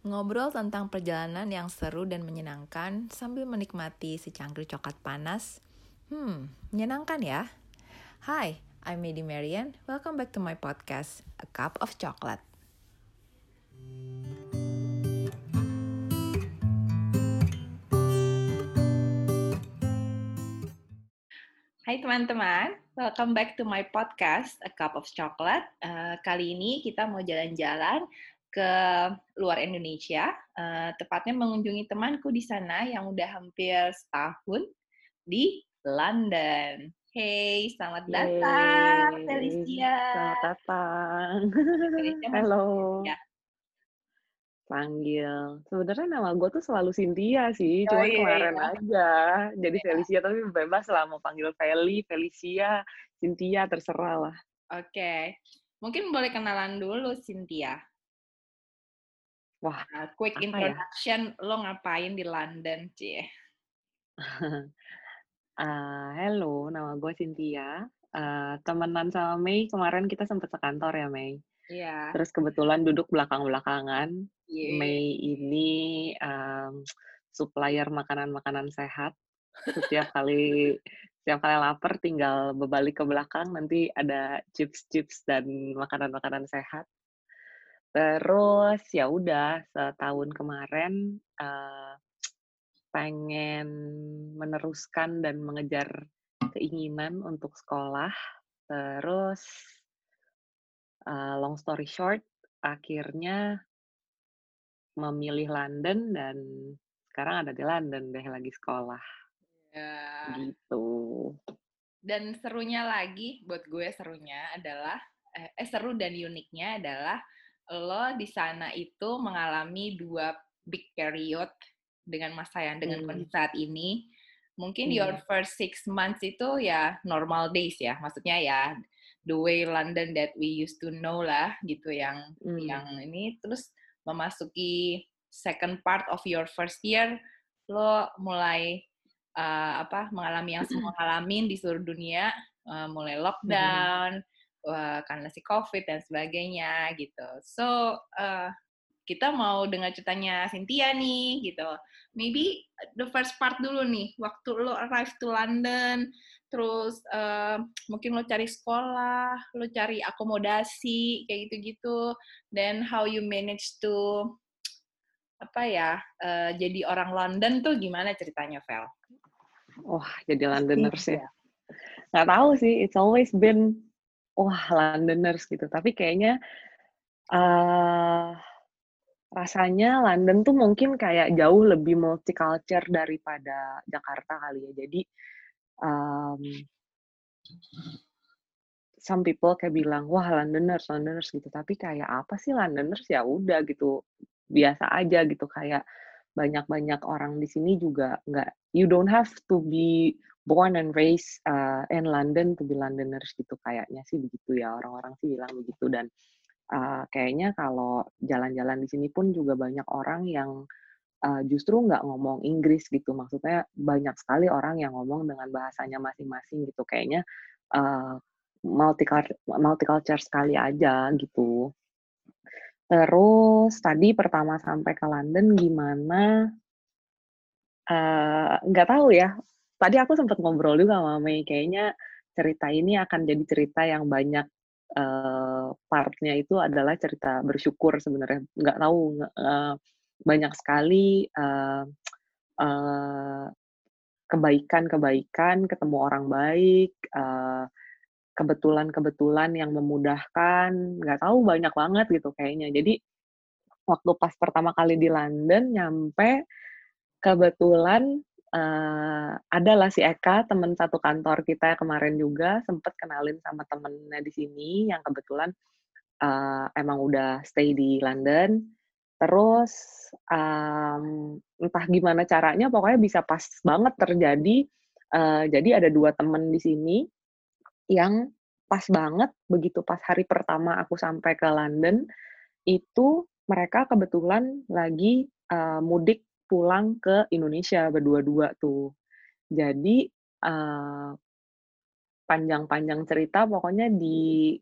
Ngobrol tentang perjalanan yang seru dan menyenangkan sambil menikmati secangkir coklat panas. Hmm, menyenangkan ya? Hai, I'm Medi Marian. Welcome back to my podcast, A Cup of Chocolate. Hai teman-teman, welcome back to my podcast A Cup of Chocolate. Uh, kali ini kita mau jalan-jalan ke luar Indonesia, uh, tepatnya mengunjungi temanku di sana yang udah hampir setahun di London. Hey, selamat datang, Yeay. Felicia. Selamat datang. Felicia Halo. ya? Panggil. Sebenarnya nama gue tuh selalu Cynthia sih, Oh cuman iya, kemarin iya. aja jadi Iya. Felicia, tapi bebas lah mau panggil Feli, Felicia, Cynthia, terserah lah. Oke, mungkin boleh kenalan dulu, Cynthia. Wah, Uh, quick ya? introduction, lo ngapain di London, Cie? Ah, hello, nama gue Cynthia. Eh, temenan sama Mei, kemarin kita sempet sekantor ya, Mei. Iya. Terus kebetulan duduk belakang-belakangan. Yeay. Mei ini em, supplier makanan-makanan sehat. Setiap kali setiap kali lapar tinggal berbalik ke belakang nanti ada chips-chips dan makanan-makanan sehat. Terus ya udah setahun kemarin eh, pengen meneruskan dan mengejar keinginan untuk sekolah. Terus eh, long story short, akhirnya memilih London dan sekarang ada di London deh lagi sekolah Ya. gitu. Dan serunya lagi, buat gue serunya adalah, eh, eh, seru dan uniknya adalah lo di sana itu mengalami dua big period dengan masa yang dengan Hmm. kondisi saat ini. Mungkin your Hmm. first six months itu ya normal days ya, maksudnya ya the way London that we used to know lah gitu yang Hmm. yang ini terus memasuki second part of your first year lo mulai uh, apa mengalami yang semua ngalamin di seluruh dunia uh, mulai lockdown uh, karena si covid dan sebagainya gitu so uh, kita mau dengar ceritanya Cynthia nih gitu maybe the first part dulu nih waktu lo arrive to London terus uh, mungkin lo cari sekolah lo cari akomodasi kayak gitu-gitu then how you manage to apa ya uh, jadi orang London tuh gimana ceritanya Vel? Wah, jadi Londoners ya. Nggak tahu sih, it's always been wah Londoners gitu. Tapi kayaknya eh rasanya London tuh mungkin kayak jauh lebih multicultural daripada Jakarta kali ya. Jadi um, some people kayak bilang wah Londoners, Londoners gitu. Tapi kayak apa sih Londoners ya udah gitu biasa aja gitu kayak banyak-banyak orang di sini juga nggak you don't have to be born and raised uh, in London to be Londoners gitu kayaknya sih begitu ya orang-orang sih bilang begitu dan uh, kayaknya kalau jalan-jalan di sini pun juga banyak orang yang uh, justru nggak ngomong Inggris gitu maksudnya banyak sekali orang yang ngomong dengan bahasanya masing-masing gitu kayaknya uh, multicultural multicultural sekali aja gitu Terus tadi pertama sampai ke London gimana? Nggak tahu ya. Tadi aku sempat ngobrol juga sama Mei. Kayaknya cerita ini akan jadi cerita yang banyak eh, partnya itu adalah cerita bersyukur sebenarnya. Nggak tahu eh, banyak sekali eh, eh, kebaikan-kebaikan, ketemu orang baik. eh, kebetulan-kebetulan yang memudahkan, nggak tahu banyak banget gitu kayaknya. Jadi waktu pas pertama kali di London nyampe kebetulan eh, adalah si Eka teman satu kantor kita kemarin juga sempet kenalin sama temennya di sini yang kebetulan eh, emang udah stay di London. Terus em, entah gimana caranya pokoknya bisa pas banget terjadi. eh, jadi ada dua temen di sini yang pas banget begitu pas hari pertama aku sampai ke London itu mereka kebetulan lagi uh, mudik pulang ke Indonesia berdua-dua tuh. Jadi uh, panjang-panjang cerita pokoknya di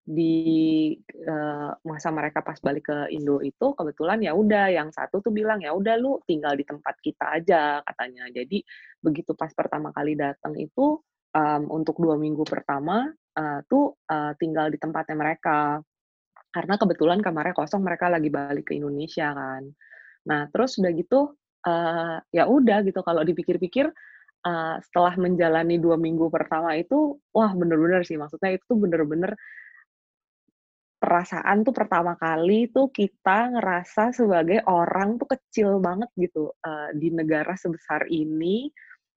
di uh, masa mereka pas balik ke Indo itu kebetulan ya udah yang satu tuh bilang ya udah lu tinggal di tempat kita aja katanya. Jadi begitu pas pertama kali datang itu um, untuk dua minggu pertama uh, tuh uh, tinggal di tempatnya mereka. Karena kebetulan kamarnya kosong mereka lagi balik ke Indonesia kan nah terus udah gitu uh, ya udah gitu kalau dipikir-pikir uh, setelah menjalani dua minggu pertama itu wah bener-bener sih maksudnya itu bener-bener perasaan tuh pertama kali tuh kita ngerasa sebagai orang tuh kecil banget gitu uh, di negara sebesar ini,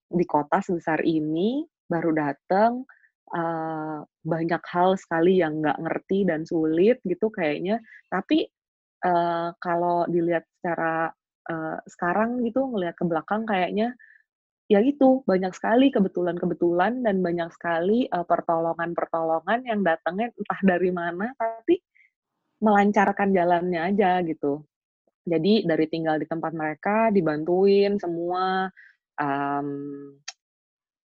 di kota sebesar ini baru datang uh, banyak hal sekali yang nggak ngerti dan sulit gitu kayaknya. Tapi uh, kalau dilihat secara uh, sekarang gitu ngelihat ke belakang kayaknya ya itu banyak sekali kebetulan-kebetulan dan banyak sekali uh, pertolongan-pertolongan yang datangnya entah dari mana tapi melancarkan jalannya aja gitu. Jadi dari tinggal di tempat mereka dibantuin semua um,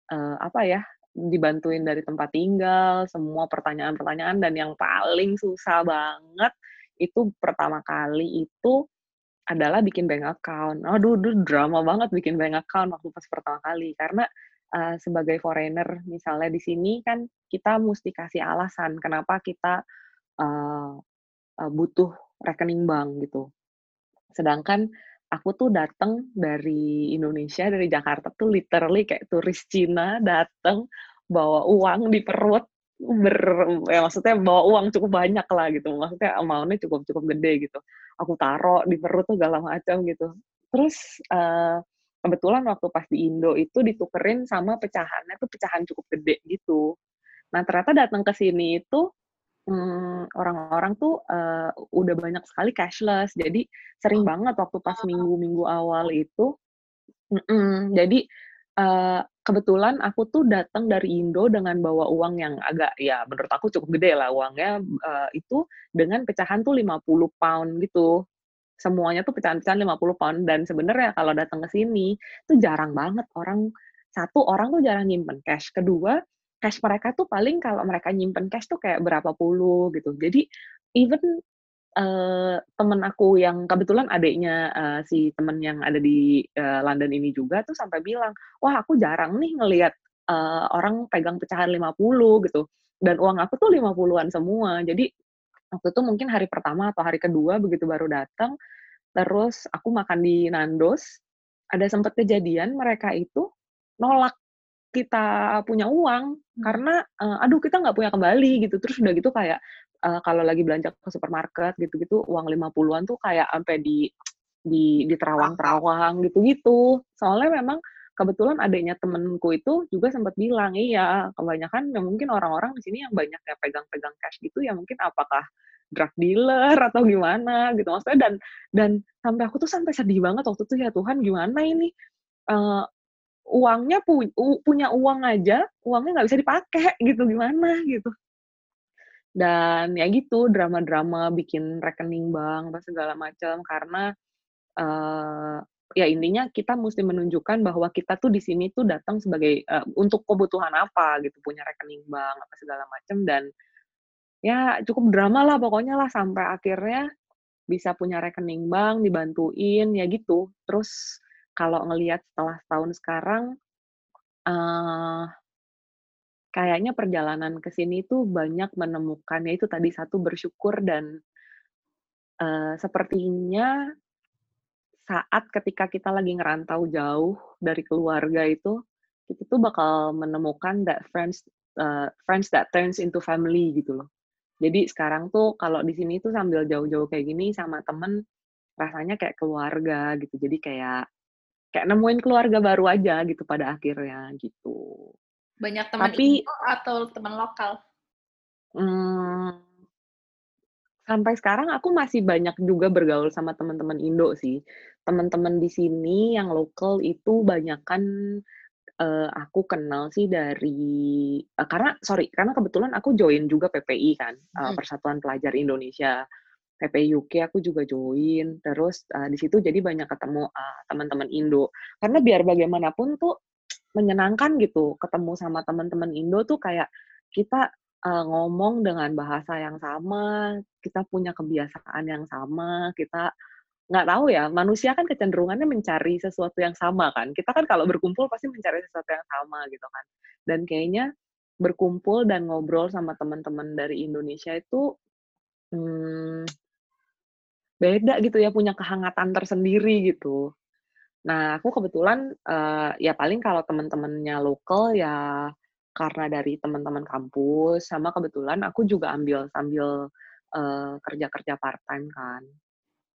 uh, apa ya dibantuin dari tempat tinggal semua pertanyaan-pertanyaan dan yang paling susah banget itu pertama kali itu adalah bikin bank account. Aduh, aduh drama banget bikin bank account waktu pas pertama kali karena uh, sebagai foreigner misalnya di sini kan kita mesti kasih alasan kenapa kita uh, uh, butuh rekening bank gitu. Sedangkan aku tuh datang dari Indonesia dari Jakarta tuh literally kayak turis Cina datang bawa uang di perut ber ya maksudnya bawa uang cukup banyak lah gitu. Maksudnya amountnya cukup cukup gede gitu. Aku taruh di perut tuh segala macam gitu. Terus uh, kebetulan waktu pas di Indo itu ditukerin sama pecahannya tuh pecahan cukup gede gitu. Nah ternyata datang ke sini itu hmm, orang-orang tuh uh, udah banyak sekali cashless. Jadi sering banget waktu pas minggu-minggu awal itu mm -mm, jadi uh, kebetulan aku tuh datang dari Indo dengan bawa uang yang agak ya menurut aku cukup gede lah uangnya uh, itu dengan pecahan tuh 50 pound gitu. Semuanya tuh pecahan-pecahan 50 pound dan sebenarnya kalau datang ke sini tuh jarang banget orang satu orang tuh jarang nyimpen cash. Kedua, cash mereka tuh paling kalau mereka nyimpen cash tuh kayak berapa puluh gitu. Jadi even uh, temen aku yang kebetulan adiknya uh, si temen yang ada di uh, London ini juga tuh sampai bilang, wah aku jarang nih ngelihat uh, orang pegang pecahan 50 gitu. Dan uang aku tuh 50-an semua. Jadi waktu itu mungkin hari pertama atau hari kedua begitu baru datang, terus aku makan di Nandos, ada sempat kejadian mereka itu nolak kita punya uang hmm. karena uh, aduh kita nggak punya kembali gitu terus udah gitu kayak uh, kalau lagi belanja ke supermarket gitu-gitu uang 50-an tuh kayak sampai di di di terawang-terawang gitu-gitu. Soalnya memang kebetulan adanya temenku itu juga sempat bilang, iya, kebanyakan ya mungkin orang-orang di sini yang banyak ya pegang-pegang cash gitu ya mungkin apakah drug dealer atau gimana gitu. Maksudnya dan dan sampai aku tuh sampai sedih banget waktu itu ya Tuhan gimana ini? Uh, uangnya pu punya uang aja uangnya nggak bisa dipakai gitu gimana? gitu dan ya gitu drama-drama bikin rekening bank apa segala macam. Karena uh, ya intinya kita mesti menunjukkan bahwa kita tuh di sini tuh datang sebagai uh, untuk kebutuhan apa gitu punya rekening bank apa segala macam. Dan ya cukup drama lah pokoknya lah sampai akhirnya bisa punya rekening bank dibantuin ya gitu. Terus kalau ngelihat setelah tahun sekarang uh, kayaknya perjalanan ke sini tuh banyak menemukan ya itu tadi satu bersyukur dan uh, sepertinya saat ketika kita lagi ngerantau jauh dari keluarga itu kita tuh bakal menemukan that friends uh, friends that turns into family gitu loh. Jadi sekarang tuh kalau di sini tuh sambil jauh-jauh kayak gini sama temen rasanya kayak keluarga gitu. Jadi kayak kayak nemuin keluarga baru aja gitu pada akhirnya gitu. Banyak teman Tapi, Indo atau teman lokal? Hmm, sampai sekarang aku masih banyak juga bergaul sama teman-teman Indo sih. Teman-teman di sini yang lokal itu banyak kan uh, aku kenal sih dari uh, karena sorry karena kebetulan aku join juga PPI kan uh, hmm. Persatuan Pelajar Indonesia PPI UK aku juga join terus uh, di situ jadi banyak ketemu uh, teman-teman Indo karena biar bagaimanapun tuh menyenangkan gitu ketemu sama teman-teman Indo tuh kayak kita uh, ngomong dengan bahasa yang sama, kita punya kebiasaan yang sama, kita nggak tahu ya, manusia kan kecenderungannya mencari sesuatu yang sama kan. Kita kan kalau berkumpul pasti mencari sesuatu yang sama gitu kan. Dan kayaknya berkumpul dan ngobrol sama teman-teman dari Indonesia itu hmm, beda gitu ya, punya kehangatan tersendiri gitu. Nah, aku kebetulan uh, ya paling kalau teman-temannya lokal ya karena dari teman-teman kampus sama kebetulan aku juga ambil sambil uh, kerja-kerja part time kan.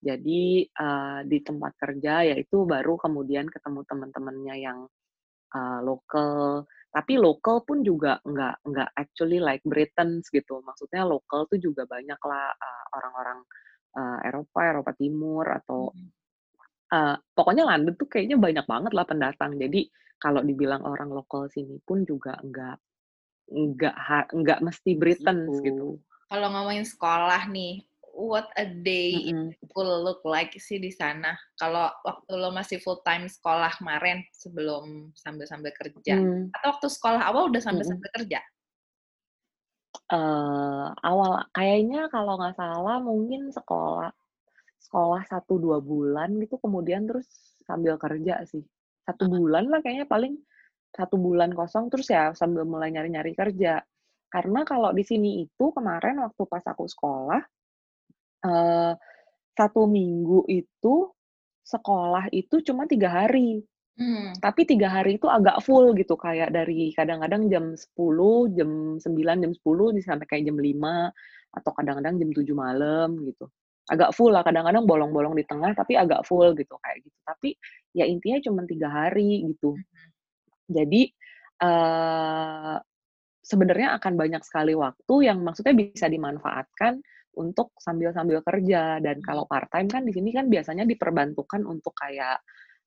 Jadi uh, di tempat kerja yaitu baru kemudian ketemu teman-temannya yang uh, lokal. Tapi lokal pun juga nggak nggak actually like Britons gitu. Maksudnya lokal tuh juga banyak lah orang-orang uh, Eropa, Eropa Timur atau hmm uh, pokoknya London tuh kayaknya banyak banget lah pendatang. Jadi kalau dibilang orang lokal sini pun juga enggak enggak enggak mesti Britain gitu. gitu. Kalau ngomongin sekolah nih, what a day mm -hmm. it will look like sih di sana. Kalau waktu lo masih full time sekolah kemarin sebelum sambil-sambil kerja, mm. atau waktu sekolah awal udah sambil-sambil mm -hmm. kerja? Uh, awal kayaknya kalau nggak salah mungkin sekolah sekolah satu dua bulan gitu, kemudian terus sambil kerja sih. Satu bulan lah kayaknya paling satu bulan kosong, terus ya sambil mulai nyari-nyari kerja. Karena kalau di sini itu kemarin waktu pas aku sekolah, uh, satu minggu itu sekolah itu cuma tiga hari. Hmm. Tapi tiga hari itu agak full gitu, kayak dari kadang-kadang jam 10, jam 9, jam 10, sampai kayak jam 5, atau kadang-kadang jam 7 malam gitu agak full lah kadang-kadang bolong-bolong di tengah tapi agak full gitu kayak gitu. Tapi ya intinya cuma tiga hari gitu. Jadi uh, sebenarnya akan banyak sekali waktu yang maksudnya bisa dimanfaatkan untuk sambil-sambil kerja. Dan kalau part time kan di sini kan biasanya diperbantukan untuk kayak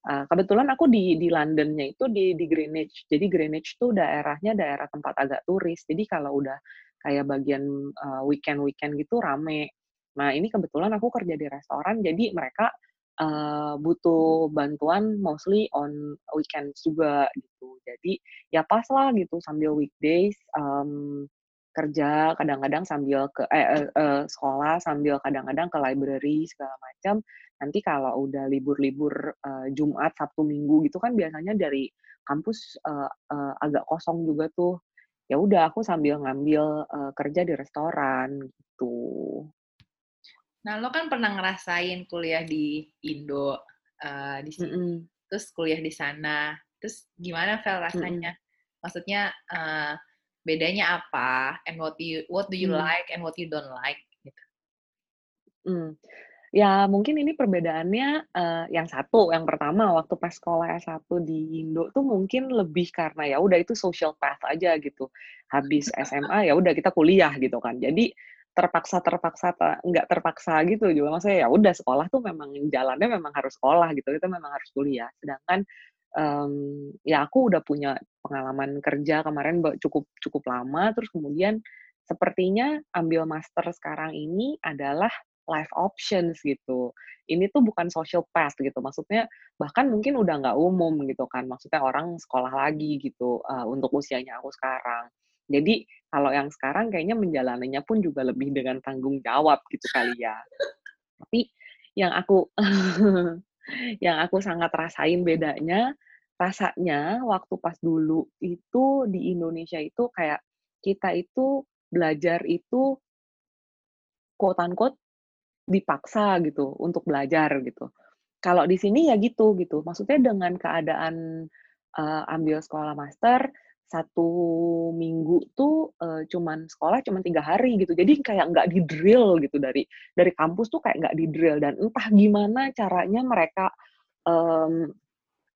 uh, kebetulan aku di di Londonnya itu di di Greenwich. Jadi Greenwich tuh daerahnya daerah tempat agak turis. Jadi kalau udah kayak bagian uh, weekend weekend gitu rame Nah, ini kebetulan aku kerja di restoran, jadi mereka uh, butuh bantuan mostly on weekends juga gitu. Jadi ya pas lah gitu sambil weekdays um, kerja kadang-kadang sambil ke eh, eh, eh, sekolah sambil kadang-kadang ke library segala macam. Nanti kalau udah libur-libur uh, Jumat, Sabtu, Minggu gitu kan biasanya dari kampus uh, uh, agak kosong juga tuh. Ya udah aku sambil ngambil uh, kerja di restoran gitu. Nah, lo kan pernah ngerasain kuliah di Indo, uh, di sini, mm -hmm. terus kuliah di sana, terus gimana Vel rasanya? Mm -hmm. Maksudnya uh, bedanya apa? And what do you what do you mm. like and what you don't like? Gitu. Mm. Ya mungkin ini perbedaannya uh, yang satu, yang pertama waktu pas sekolah S1 di Indo tuh mungkin lebih karena ya udah itu social path aja gitu. Habis SMA ya udah kita kuliah gitu kan. Jadi terpaksa terpaksa nggak terpaksa gitu juga maksudnya ya udah sekolah tuh memang jalannya memang harus sekolah gitu kita memang harus kuliah sedangkan um, ya aku udah punya pengalaman kerja kemarin cukup cukup lama terus kemudian sepertinya ambil master sekarang ini adalah life options gitu. Ini tuh bukan social path gitu. Maksudnya bahkan mungkin udah nggak umum gitu kan. Maksudnya orang sekolah lagi gitu uh, untuk usianya aku sekarang. Jadi kalau yang sekarang kayaknya menjalaninya pun juga lebih dengan tanggung jawab gitu kali ya. Tapi yang aku yang aku sangat rasain bedanya rasanya waktu pas dulu itu di Indonesia itu kayak kita itu belajar itu quote unquote dipaksa gitu untuk belajar gitu. Kalau di sini ya gitu gitu. Maksudnya dengan keadaan uh, ambil sekolah master satu minggu tuh uh, cuman sekolah cuman tiga hari gitu. Jadi kayak nggak di drill gitu dari dari kampus tuh kayak nggak di drill dan entah gimana caranya mereka um,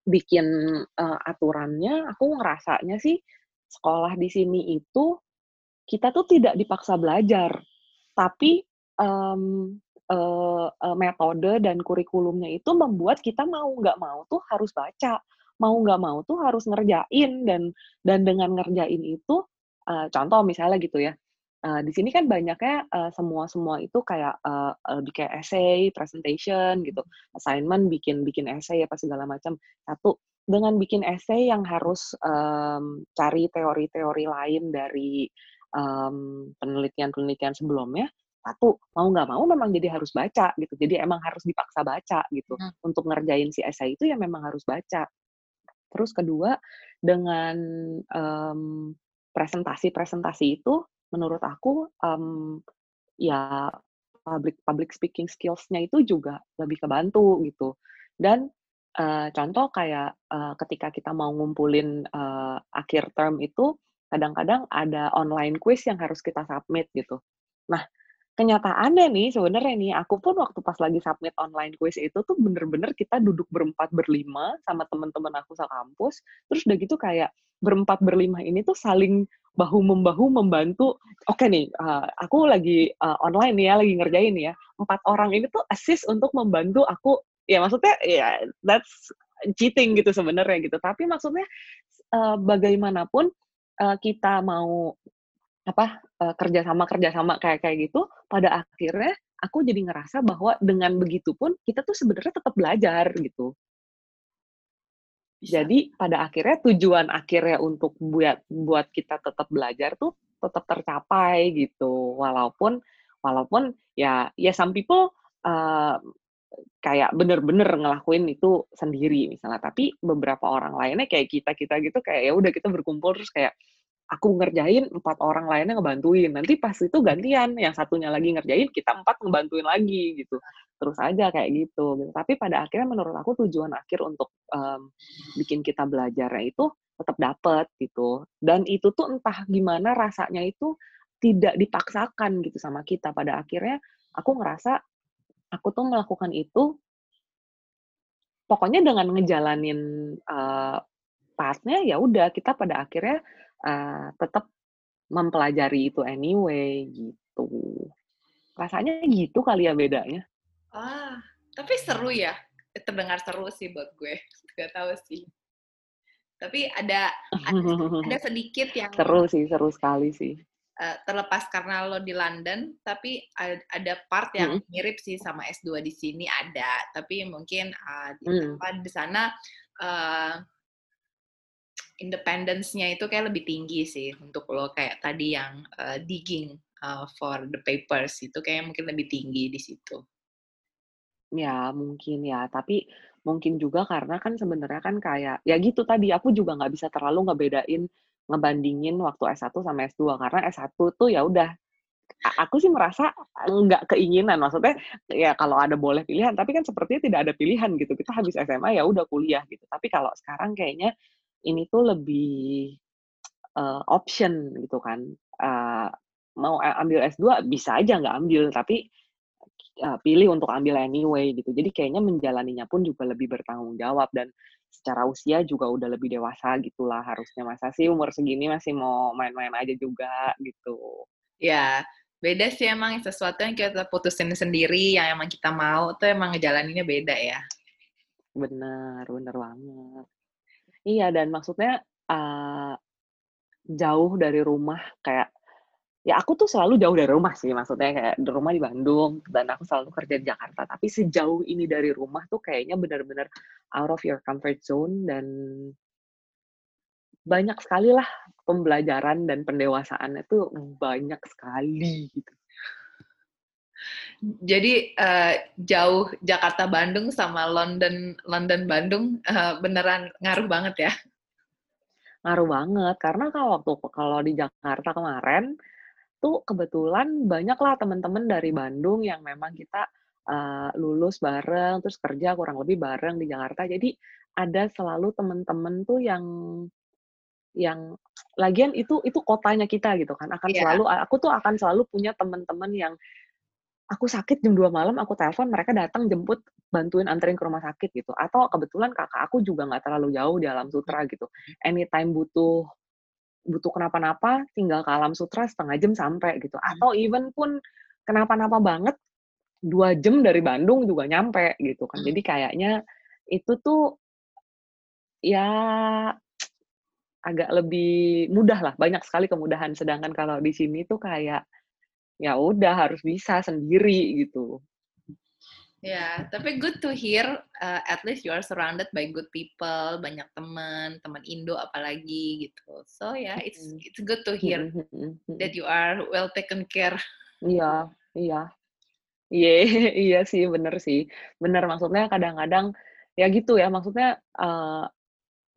bikin uh, aturannya aku ngerasanya sih sekolah di sini itu kita tuh tidak dipaksa belajar. Tapi um, uh, metode dan kurikulumnya itu membuat kita mau nggak mau tuh harus baca mau nggak mau tuh harus ngerjain dan dan dengan ngerjain itu uh, contoh misalnya gitu ya uh, di sini kan banyaknya uh, semua semua itu kayak uh, lebih kayak essay presentation gitu assignment bikin bikin essay apa segala macam. Satu dengan bikin essay yang harus um, cari teori-teori lain dari um, penelitian-penelitian sebelumnya satu mau nggak mau memang jadi harus baca gitu jadi emang harus dipaksa baca gitu. Hmm. untuk ngerjain si esai itu ya memang harus baca terus kedua dengan um, presentasi-presentasi itu menurut aku um, ya public public speaking skills-nya itu juga lebih kebantu gitu. Dan uh, contoh kayak uh, ketika kita mau ngumpulin uh, akhir term itu kadang-kadang ada online quiz yang harus kita submit gitu. Nah kenyataannya nih sebenarnya nih aku pun waktu pas lagi submit online quiz itu tuh bener-bener kita duduk berempat berlima sama teman-teman aku kampus. Terus udah gitu kayak berempat berlima ini tuh saling bahu membahu membantu. Oke okay nih uh, aku lagi uh, online nih ya lagi ngerjain ya. Empat orang ini tuh assist untuk membantu aku. Ya maksudnya ya that's cheating gitu sebenarnya gitu. Tapi maksudnya uh, bagaimanapun kita mau apa uh, kerjasama kerjasama kayak kayak gitu pada akhirnya aku jadi ngerasa bahwa dengan begitu pun kita tuh sebenarnya tetap belajar gitu. Bisa. jadi pada akhirnya tujuan akhirnya untuk buat buat kita tetap belajar tuh tetap tercapai gitu. Walaupun walaupun ya ya some people uh, kayak bener-bener ngelakuin itu sendiri misalnya. Tapi beberapa orang lainnya kayak kita kita gitu kayak ya udah kita berkumpul terus kayak aku ngerjain empat orang lainnya ngebantuin. Nanti pas itu gantian yang satunya lagi ngerjain kita empat ngebantuin lagi gitu. Terus aja kayak gitu, gitu. tapi pada akhirnya menurut aku tujuan akhir untuk um, bikin kita belajar itu tetap dapet gitu. Dan itu tuh entah gimana rasanya itu tidak dipaksakan gitu sama kita. Pada akhirnya aku ngerasa aku tuh melakukan itu pokoknya dengan ngejalanin uh, partnya ya udah kita pada akhirnya uh, tetap mempelajari itu anyway gitu. Rasanya gitu kali ya bedanya. Ah, tapi seru ya. Terdengar seru sih buat gue. Gak tahu sih. Tapi ada ada, ada sedikit yang seru sih, seru sekali sih. Uh, terlepas karena lo di London, tapi ada part yang mm. mirip sih sama S2 di sini ada, tapi mungkin uh, di, mm. di sana uh, independence-nya itu kayak lebih tinggi sih untuk lo kayak tadi yang uh, digging uh, for the papers itu kayak mungkin lebih tinggi di situ. Ya mungkin ya, tapi mungkin juga karena kan sebenarnya kan kayak ya gitu tadi aku juga nggak bisa terlalu ngebedain ngebandingin waktu S1 sama S2 karena S1 tuh ya udah aku sih merasa nggak keinginan. Maksudnya ya kalau ada boleh pilihan tapi kan sepertinya tidak ada pilihan gitu. Kita habis SMA ya udah kuliah gitu. Tapi kalau sekarang kayaknya ini tuh lebih uh, option gitu kan. Uh, mau ambil S2 bisa aja nggak ambil, tapi uh, pilih untuk ambil anyway gitu. Jadi kayaknya menjalaninya pun juga lebih bertanggung jawab dan secara usia juga udah lebih dewasa gitulah harusnya masa sih umur segini masih mau main-main aja juga gitu. Ya, beda sih emang sesuatu yang kita putusin sendiri yang emang kita mau tuh emang ngejalaninnya beda ya. Bener, bener banget. Iya, dan maksudnya, uh, jauh dari rumah kayak ya aku tuh selalu jauh dari rumah sih, maksudnya kayak di rumah di Bandung dan aku selalu kerja di Jakarta, tapi sejauh ini dari rumah tuh kayaknya benar-benar out of your comfort zone dan banyak sekali lah pembelajaran dan pendewasaannya tuh banyak sekali gitu. Jadi uh, jauh Jakarta Bandung sama London London Bandung uh, beneran ngaruh banget ya? Ngaruh banget karena kalau waktu kalau di Jakarta kemarin tuh kebetulan banyak lah teman-teman dari Bandung yang memang kita uh, lulus bareng terus kerja kurang lebih bareng di Jakarta. Jadi ada selalu teman-teman tuh yang yang lagian itu itu kotanya kita gitu kan akan yeah. selalu aku tuh akan selalu punya teman-teman yang aku sakit jam 2 malam, aku telepon, mereka datang jemput, bantuin anterin ke rumah sakit gitu. Atau kebetulan kakak aku juga nggak terlalu jauh di Alam Sutra gitu. Anytime butuh butuh kenapa-napa, tinggal ke Alam Sutra setengah jam sampai gitu. Hmm. Atau even pun kenapa-napa banget, dua jam dari Bandung juga nyampe gitu kan. Jadi kayaknya itu tuh ya agak lebih mudah lah, banyak sekali kemudahan. Sedangkan kalau di sini tuh kayak ya udah harus bisa sendiri gitu. Ya, tapi good to hear uh, at least you are surrounded by good people, banyak teman, teman Indo apalagi gitu. So ya, yeah, it's it's good to hear that you are well taken care. Iya, iya. Iya, iya sih, bener sih. Bener, maksudnya kadang-kadang ya gitu ya, maksudnya uh,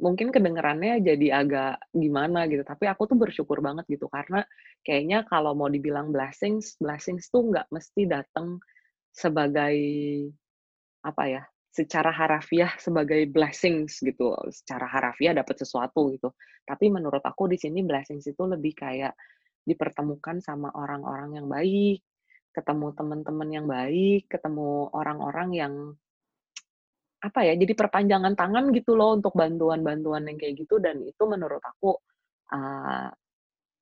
mungkin kedengerannya jadi agak gimana gitu, tapi aku tuh bersyukur banget gitu, karena kayaknya kalau mau dibilang blessings, blessings tuh nggak mesti datang sebagai apa ya, secara harafiah sebagai blessings gitu, secara harafiah dapat sesuatu gitu. Tapi menurut aku di sini blessings itu lebih kayak dipertemukan sama orang-orang yang baik, ketemu teman-teman yang baik, ketemu orang-orang yang apa ya, jadi perpanjangan tangan gitu loh untuk bantuan-bantuan yang kayak gitu dan itu menurut aku uh,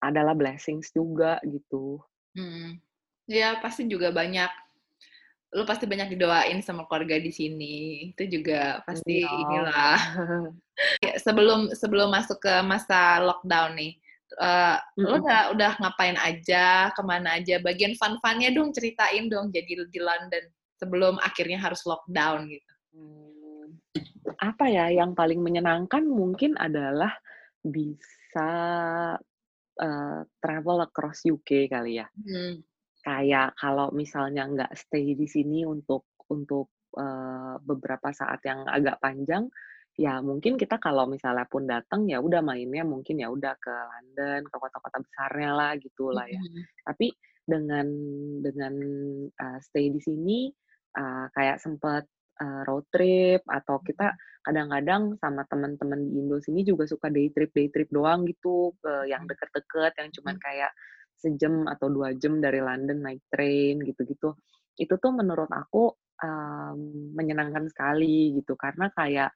adalah blessings juga gitu. Hmm. Ya pasti juga banyak lu pasti banyak didoain sama keluarga di sini. Itu juga pasti iya. inilah. Ya, sebelum sebelum masuk ke masa lockdown nih, uh, mm -hmm. lu udah udah ngapain aja, ke mana aja? Bagian fun-funnya dong ceritain dong. Jadi di London sebelum akhirnya harus lockdown gitu. Hmm, apa ya yang paling menyenangkan mungkin adalah bisa uh, travel across UK kali ya. Hmm kayak kalau misalnya nggak stay di sini untuk untuk uh, beberapa saat yang agak panjang, ya mungkin kita kalau misalnya pun datang ya udah mainnya mungkin ya udah ke London, ke kota-kota besarnya lah gitu lah ya. Mm-hmm. Tapi dengan dengan uh, stay di sini uh, kayak sempet uh, road trip atau kita kadang-kadang sama teman-teman di Indo sini juga suka day trip day trip doang gitu ke yang deket-deket yang cuman kayak sejam atau dua jam dari London naik train gitu-gitu. Itu tuh menurut aku um, menyenangkan sekali gitu karena kayak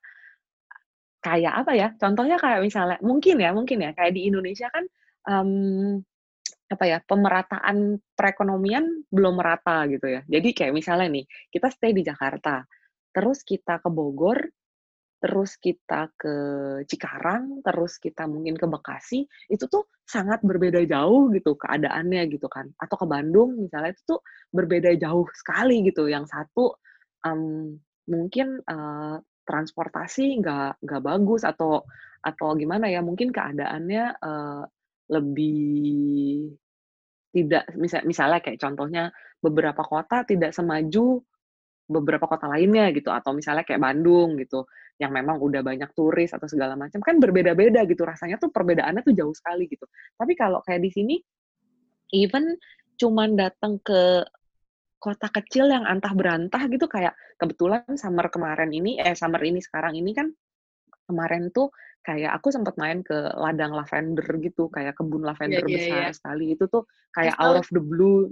kayak apa ya contohnya kayak misalnya mungkin ya mungkin ya kayak di Indonesia kan um, apa ya pemerataan perekonomian belum merata gitu ya. Jadi kayak misalnya nih kita stay di Jakarta terus kita ke Bogor terus kita ke Cikarang, terus kita mungkin ke Bekasi, itu tuh sangat berbeda jauh gitu keadaannya gitu kan. Atau ke Bandung misalnya itu tuh berbeda jauh sekali gitu. Yang satu um, mungkin uh, transportasi nggak nggak bagus atau atau gimana ya mungkin keadaannya uh, lebih tidak misal misalnya kayak contohnya beberapa kota tidak semaju beberapa kota lainnya gitu atau misalnya kayak Bandung gitu yang memang udah banyak turis atau segala macam kan berbeda-beda gitu rasanya tuh perbedaannya tuh jauh sekali gitu. Tapi kalau kayak di sini even cuman datang ke kota kecil yang antah berantah gitu kayak kebetulan summer kemarin ini eh summer ini sekarang ini kan kemarin tuh kayak aku sempat main ke ladang lavender gitu kayak kebun lavender yeah, yeah, besar yeah. sekali. Itu tuh kayak out of the blue.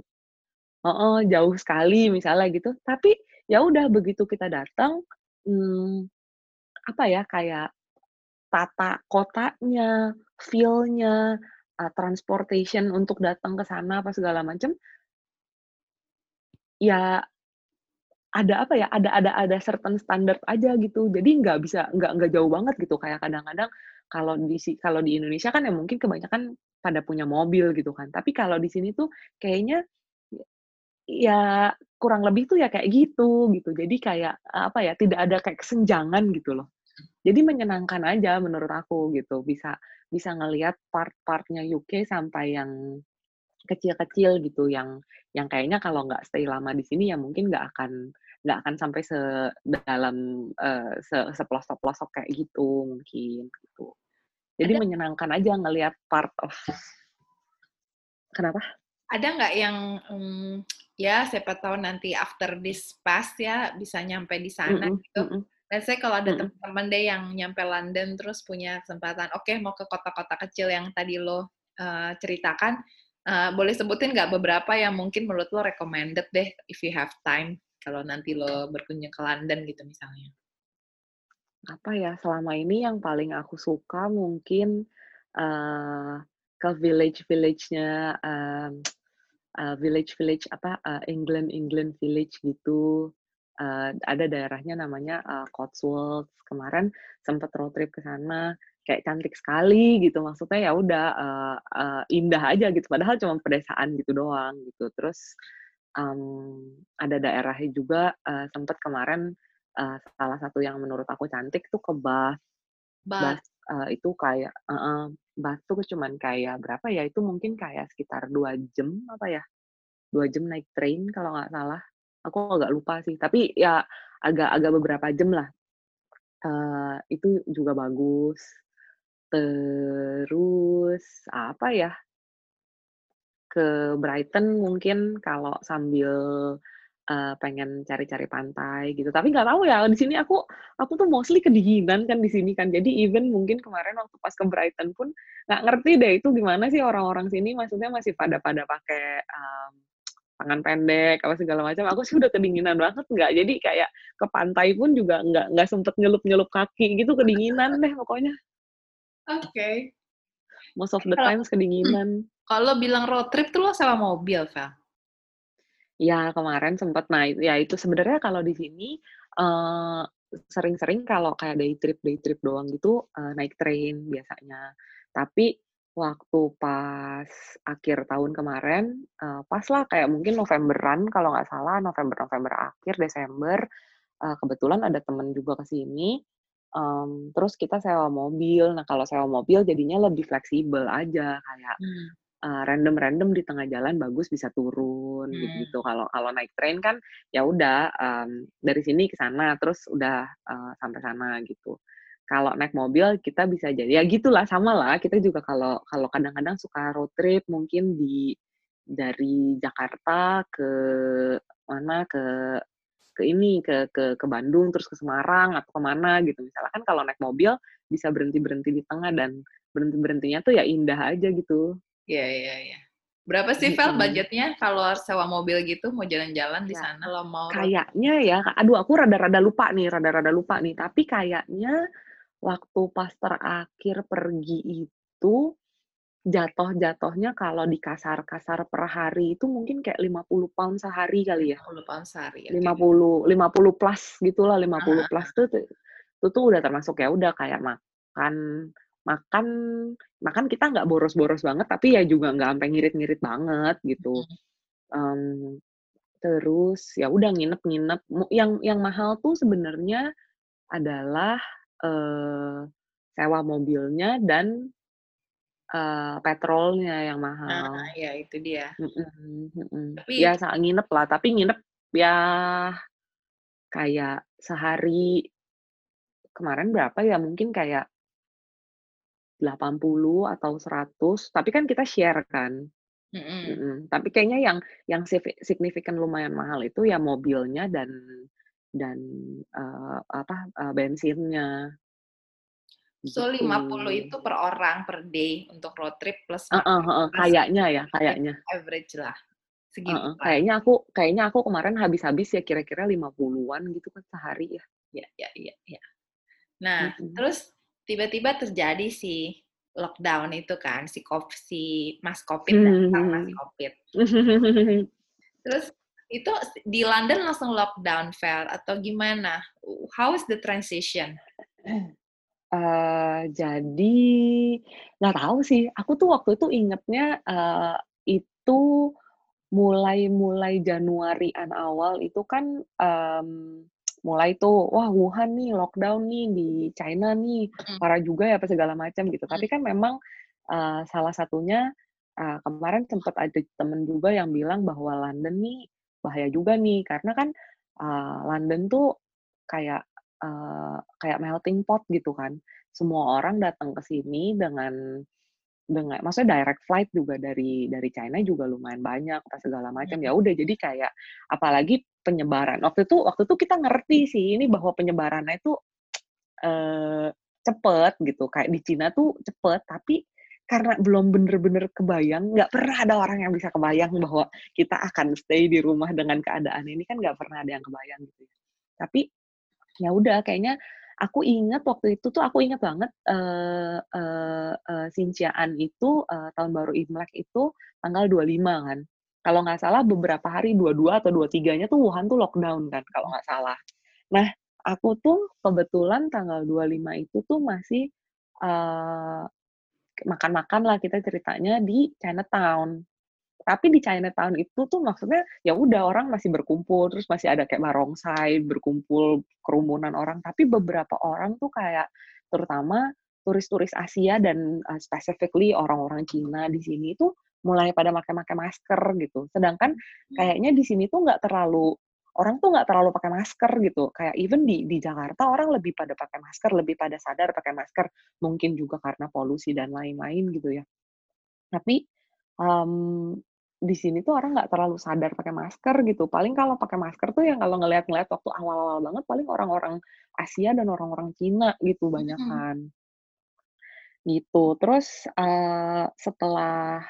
Oh, oh jauh sekali misalnya gitu. Tapi ya udah begitu kita datang hmm, apa ya, kayak tata kotanya, feel-nya, uh, transportation untuk datang ke sana apa segala macam ya ada apa ya, ada ada ada certain standard aja gitu. Jadi nggak bisa nggak nggak jauh banget gitu, kayak kadang-kadang kalau di kalau di Indonesia kan ya mungkin kebanyakan pada punya mobil gitu kan. Tapi kalau di sini tuh kayaknya ya kurang lebih tuh ya kayak gitu gitu. Jadi kayak apa ya, tidak ada kayak kesenjangan gitu loh. Jadi menyenangkan aja menurut aku gitu. Bisa bisa ngelihat part-partnya UK sampai yang kecil-kecil gitu yang yang kayaknya kalau nggak stay lama di sini ya mungkin nggak akan nggak akan sampai sedalam uh, se sepelosok-pelosok kayak gitu mungkin gitu. Jadi ada, menyenangkan aja ngelihat part of kenapa? Ada nggak yang um, ya siapa tahu nanti after this pass ya bisa nyampe di sana mm -hmm, gitu. Mm -hmm. Let's say kalau ada mm -hmm. teman-teman deh yang nyampe London terus punya kesempatan, oke okay, mau ke kota-kota kecil yang tadi lo uh, ceritakan, uh, boleh sebutin nggak beberapa yang mungkin menurut lo recommended deh if you have time kalau nanti lo berkunjung ke London gitu misalnya. Apa ya selama ini yang paling aku suka mungkin uh, ke village-village-nya um, uh, village village apa uh, England England village gitu. Uh, ada daerahnya namanya uh, Cotswolds. Kemarin sempat road trip ke sana kayak cantik sekali gitu. Maksudnya ya udah uh, uh, indah aja gitu. Padahal cuma pedesaan gitu doang gitu. Terus um, ada daerahnya juga uh, sempet kemarin uh, salah satu yang menurut aku cantik tuh ke Bath. Bath, Bath uh, itu kayak Bath tuh cuman kayak berapa ya? Itu mungkin kayak sekitar dua jam apa ya? Dua jam naik train kalau nggak salah. Aku agak lupa sih. Tapi ya agak-agak beberapa jam lah. Uh, itu juga bagus. Terus apa ya? Ke Brighton mungkin kalau sambil uh, pengen cari-cari pantai gitu. Tapi nggak tahu ya di sini aku aku tuh mostly kedinginan kan di sini kan. Jadi even mungkin kemarin waktu pas ke Brighton pun nggak ngerti deh itu gimana sih orang-orang sini maksudnya masih pada pada pakai um, tangan pendek apa segala macam. Aku sih udah kedinginan banget nggak. Jadi kayak ke pantai pun juga nggak nggak sempet nyelup-nyelup kaki gitu kedinginan deh pokoknya. Oke. Okay. Most of the times kedinginan. Kalau bilang road trip tuh lo sewa mobil, Vel? Ya kemarin sempat. Nah ya itu sebenarnya kalau di sini uh, sering-sering kalau kayak day trip day trip doang gitu uh, naik train biasanya. Tapi waktu pas akhir tahun kemarin, uh, pas lah kayak mungkin Novemberan kalau nggak salah November-November akhir Desember, uh, kebetulan ada temen juga ke sini, terus kita sewa mobil. Nah kalau sewa mobil jadinya lebih fleksibel aja kayak uh, random-random di tengah jalan bagus bisa turun hmm. gitu. Kalau kalau naik train kan ya udah um, dari sini ke sana terus udah uh, sampai sana gitu. Kalau naik mobil kita bisa jadi ya gitulah sama lah. Kita juga kalau kalau kadang-kadang suka road trip mungkin di dari Jakarta ke mana ke ke ini ke ke ke Bandung terus ke Semarang atau ke mana gitu misalnya kan kalau naik mobil bisa berhenti berhenti di tengah dan berhenti berhentinya tuh ya indah aja gitu Iya, iya, iya. Berapa sih, Vel, budgetnya kalau sewa mobil gitu, mau jalan-jalan di ya, sana? Kalau mau kayaknya ya, aduh aku rada-rada lupa nih, rada-rada lupa nih. Tapi kayaknya waktu pas terakhir pergi itu jatuh-jatuhnya kalau di kasar-kasar per hari itu mungkin kayak 50 pound sehari kali ya. 50 pound sehari. Okay. 50 50 plus gitulah, 50 uh-huh. plus tuh itu tuh udah termasuk ya udah kayak makan makan makan kita nggak boros-boros banget tapi ya juga nggak sampai ngirit-ngirit banget gitu. Um, terus ya udah nginep-nginep. Yang yang mahal tuh sebenarnya adalah uh, sewa mobilnya dan uh, petrolnya yang mahal. Ah, ya itu dia. Tapi ya saat nginep lah, tapi nginep ya kayak sehari. Kemarin berapa ya? Mungkin kayak 80 atau 100, tapi kan kita share kan. Mm -hmm. Mm -hmm. Tapi kayaknya yang yang signifikan lumayan mahal itu ya mobilnya dan dan uh, apa uh, bensinnya. So gitu. 50 itu per orang per day untuk road trip plus uh, uh, uh, kayaknya ya, kayaknya. Average lah. Segitu. Uh, uh, kayaknya aku kayaknya aku kemarin habis-habis ya kira-kira 50-an gitu kan sehari ya. Ya, ya, ya, ya. Nah, mm -hmm. terus tiba-tiba terjadi si lockdown itu kan si COVID, si mas covid datang mas hmm. covid. Terus itu di London langsung lockdown fair atau gimana? How is the transition? Uh, jadi nggak tahu sih. Aku tuh waktu itu ingetnya uh, itu mulai mulai Januarian awal itu kan um, mulai tuh wah Wuhan nih lockdown nih di China nih parah juga ya apa segala macam gitu. Tapi kan memang uh, salah satunya uh, kemarin sempat ada temen juga yang bilang bahwa London nih bahaya juga nih karena kan uh, London tuh kayak uh, kayak melting pot gitu kan. Semua orang datang ke sini dengan dengan maksudnya direct flight juga dari dari China juga lumayan banyak apa segala macam ya udah jadi kayak apalagi penyebaran. Waktu itu waktu itu kita ngerti sih ini bahwa penyebarannya itu eh, cepet gitu. Kayak di Cina tuh cepet tapi karena belum bener-bener kebayang nggak pernah ada orang yang bisa kebayang bahwa kita akan stay di rumah dengan keadaan ini. Kan nggak pernah ada yang kebayang gitu ya. Tapi ya udah kayaknya aku ingat waktu itu tuh aku ingat banget uh, uh, uh, Sinciaan itu uh, tahun baru Imlek itu tanggal 25 kan. Kalau nggak salah beberapa hari 22 atau 23-nya tuh Wuhan tuh lockdown kan kalau nggak salah. Nah, aku tuh kebetulan tanggal 25 itu tuh masih uh, makan-makan lah kita ceritanya di Chinatown. Tapi di Chinatown itu tuh maksudnya ya udah orang masih berkumpul, terus masih ada kayak barongsai, berkumpul kerumunan orang, tapi beberapa orang tuh kayak terutama turis-turis Asia dan uh, specifically orang-orang Cina di sini tuh mulai pada pakai-pakai masker gitu. Sedangkan hmm. kayaknya di sini tuh nggak terlalu orang tuh nggak terlalu pakai masker gitu. Kayak even di di Jakarta orang lebih pada pakai masker, lebih pada sadar pakai masker. Mungkin juga karena polusi dan lain-lain gitu ya. Tapi um, di sini tuh orang nggak terlalu sadar pakai masker gitu. Paling kalau pakai masker tuh yang kalau ngeliat-ngeliat waktu awal-awal banget paling orang-orang Asia dan orang-orang Cina gitu banyak kan. Hmm. Gitu. Terus uh, setelah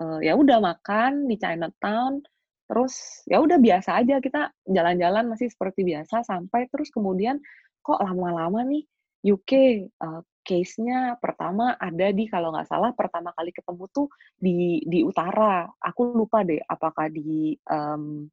uh, ya udah makan di Chinatown, terus ya udah biasa aja kita jalan-jalan masih seperti biasa sampai terus kemudian kok lama-lama nih UK uh, case-nya pertama ada di kalau nggak salah pertama kali ketemu tuh di di utara. Aku lupa deh apakah di um,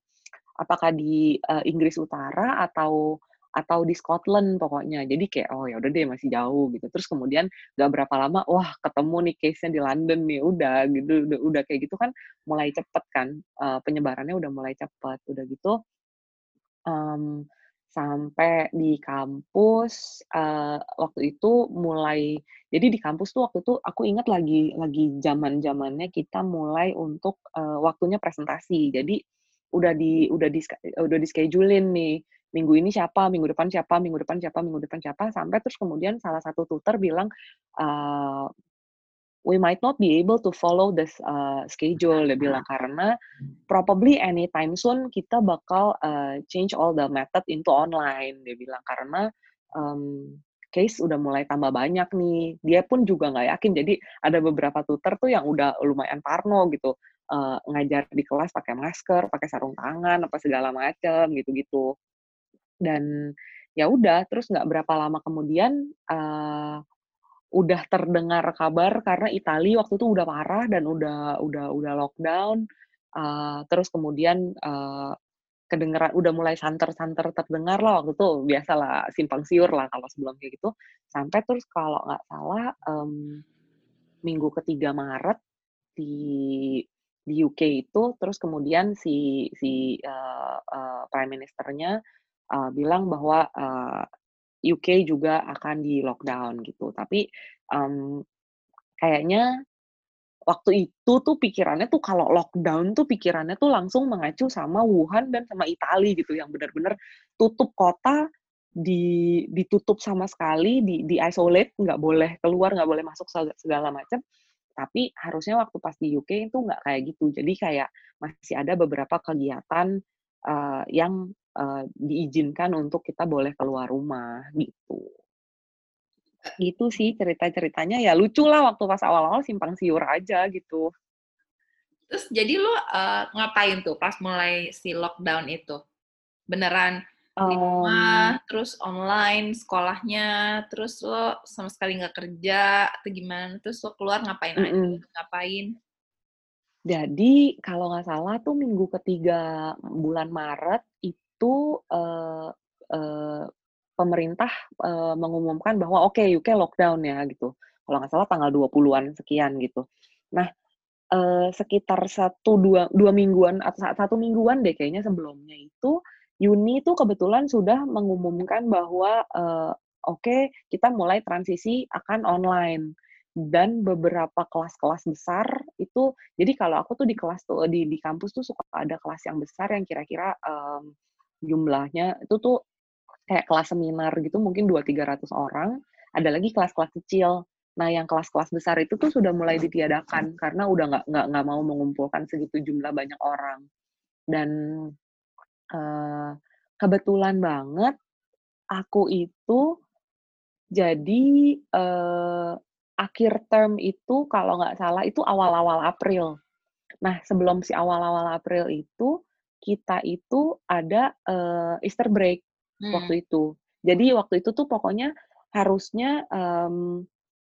apakah di uh, Inggris Utara atau atau di Scotland pokoknya. Jadi kayak oh ya udah deh masih jauh gitu. Terus kemudian nggak berapa lama wah ketemu nih case-nya di London nih udah gitu udah, udah kayak gitu kan mulai cepet kan uh, penyebarannya udah mulai cepet udah gitu um, sampai di kampus uh, waktu itu mulai jadi di kampus tuh waktu itu aku ingat lagi lagi zaman zamannya kita mulai untuk uh, waktunya presentasi jadi udah di udah di udah di schedulein nih minggu ini siapa minggu depan siapa minggu depan siapa minggu depan siapa? Sampai terus kemudian salah satu tutor bilang uh, we might not be able to follow this uh, schedule. Dia bilang karena probably anytime soon kita bakal uh, change all the method into online. Dia bilang karena um, case udah mulai tambah banyak nih. Dia pun juga nggak yakin. Jadi ada beberapa tutor tuh yang udah lumayan parno gitu uh, ngajar di kelas pakai masker pakai sarung tangan apa segala macam gitu-gitu dan ya udah terus nggak berapa lama kemudian uh, udah terdengar kabar karena Italia waktu itu udah parah dan udah udah udah lockdown uh, terus kemudian uh, kedengeran udah mulai santer-santer terdengar lah waktu itu biasalah simpang siur lah kalau sebelum kayak gitu sampai terus kalau nggak salah um, minggu ketiga Maret di di UK itu terus kemudian si si uh, uh, prime ministernya uh, bilang bahwa uh, UK juga akan di lockdown gitu. Tapi um, kayaknya waktu itu tuh pikirannya tuh kalau lockdown tuh pikirannya tuh langsung mengacu sama Wuhan dan sama Italia gitu yang benar-benar tutup kota di ditutup sama sekali di di isolate nggak boleh keluar nggak boleh masuk segala macam tapi harusnya waktu pas di UK itu nggak kayak gitu jadi kayak masih ada beberapa kegiatan uh, yang uh, diizinkan untuk kita boleh keluar rumah gitu. Gitu sih cerita-ceritanya ya lucu lah waktu pas awal-awal simpang siur aja gitu. Terus jadi lu uh, ngapain tuh pas mulai si lockdown itu? Beneran di rumah, terus online sekolahnya, terus lo sama sekali nggak kerja atau gimana? Terus lo keluar ngapain mm -mm. aja? Ngapain? Jadi kalau nggak salah tuh minggu ketiga bulan Maret itu uh, uh, pemerintah uh, mengumumkan bahwa oke okay, UK lockdown ya gitu. Kalau nggak salah tanggal 20-an sekian gitu. Nah, uh, sekitar satu dua dua mingguan atau satu mingguan deh kayaknya sebelumnya itu Uni itu kebetulan sudah mengumumkan bahwa uh, oke okay, kita mulai transisi akan online dan beberapa kelas-kelas besar itu jadi kalau aku tuh di kelas tuh di di kampus tuh suka ada kelas yang besar yang kira-kira um, jumlahnya itu tuh kayak kelas seminar gitu mungkin dua tiga ratus orang. Ada lagi kelas-kelas kecil. Nah yang kelas-kelas besar itu tuh sudah mulai ditiadakan karena udah nggak nggak nggak mau mengumpulkan segitu jumlah banyak orang. Dan uh, kebetulan banget aku itu jadi uh, akhir term itu kalau nggak salah itu awal-awal April. Nah, sebelum si awal-awal April itu kita itu ada uh, Easter break hmm. waktu itu. Jadi waktu itu tuh pokoknya harusnya um,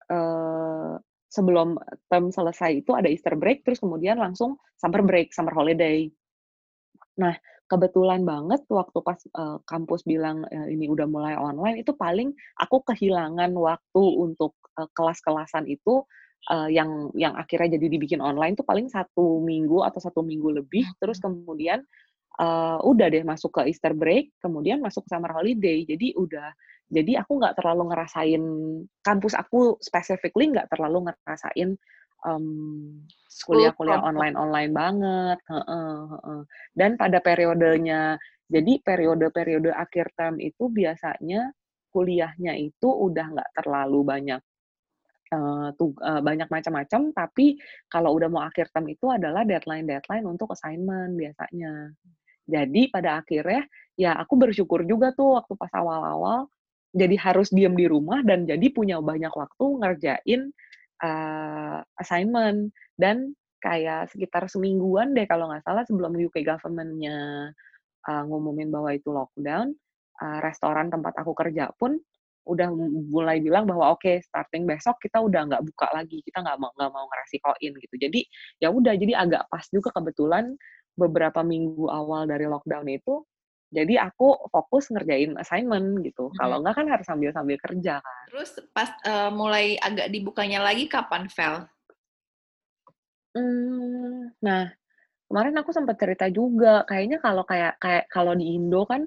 uh, sebelum term selesai itu ada Easter break, terus kemudian langsung summer break, summer holiday. Nah, kebetulan banget waktu pas uh, kampus bilang uh, ini udah mulai online itu paling aku kehilangan waktu untuk uh, kelas-kelasan itu uh, yang yang akhirnya jadi dibikin online tuh paling satu minggu atau satu minggu lebih, hmm. terus kemudian uh, udah deh masuk ke Easter break, kemudian masuk ke summer holiday. Jadi udah, jadi aku nggak terlalu ngerasain kampus aku specifically nggak terlalu ngerasain um, kuliah-kuliah online-online banget. Dan pada periodenya, jadi periode-periode akhir term itu biasanya kuliahnya itu udah nggak terlalu banyak uh, banyak macam-macam, tapi kalau udah mau akhir term itu adalah deadline-deadline untuk assignment biasanya. Jadi pada akhirnya ya aku bersyukur juga tuh waktu pas awal-awal jadi harus diem di rumah dan jadi punya banyak waktu ngerjain uh, assignment dan kayak sekitar semingguan deh kalau nggak salah sebelum UK government-nya uh, ngumumin bahwa itu lockdown, uh, restoran tempat aku kerja pun udah mulai bilang bahwa oke okay, starting besok kita udah nggak buka lagi kita nggak mau nggak mau ngerasikoin gitu jadi ya udah jadi agak pas juga kebetulan beberapa minggu awal dari lockdown itu jadi aku fokus ngerjain assignment gitu. Hmm. Kalau nggak kan harus sambil-sambil kerja kan. Terus pas uh, mulai agak dibukanya lagi kapan, Vel? Hmm, nah kemarin aku sempat cerita juga kayaknya kalau kayak kayak kalau di Indo kan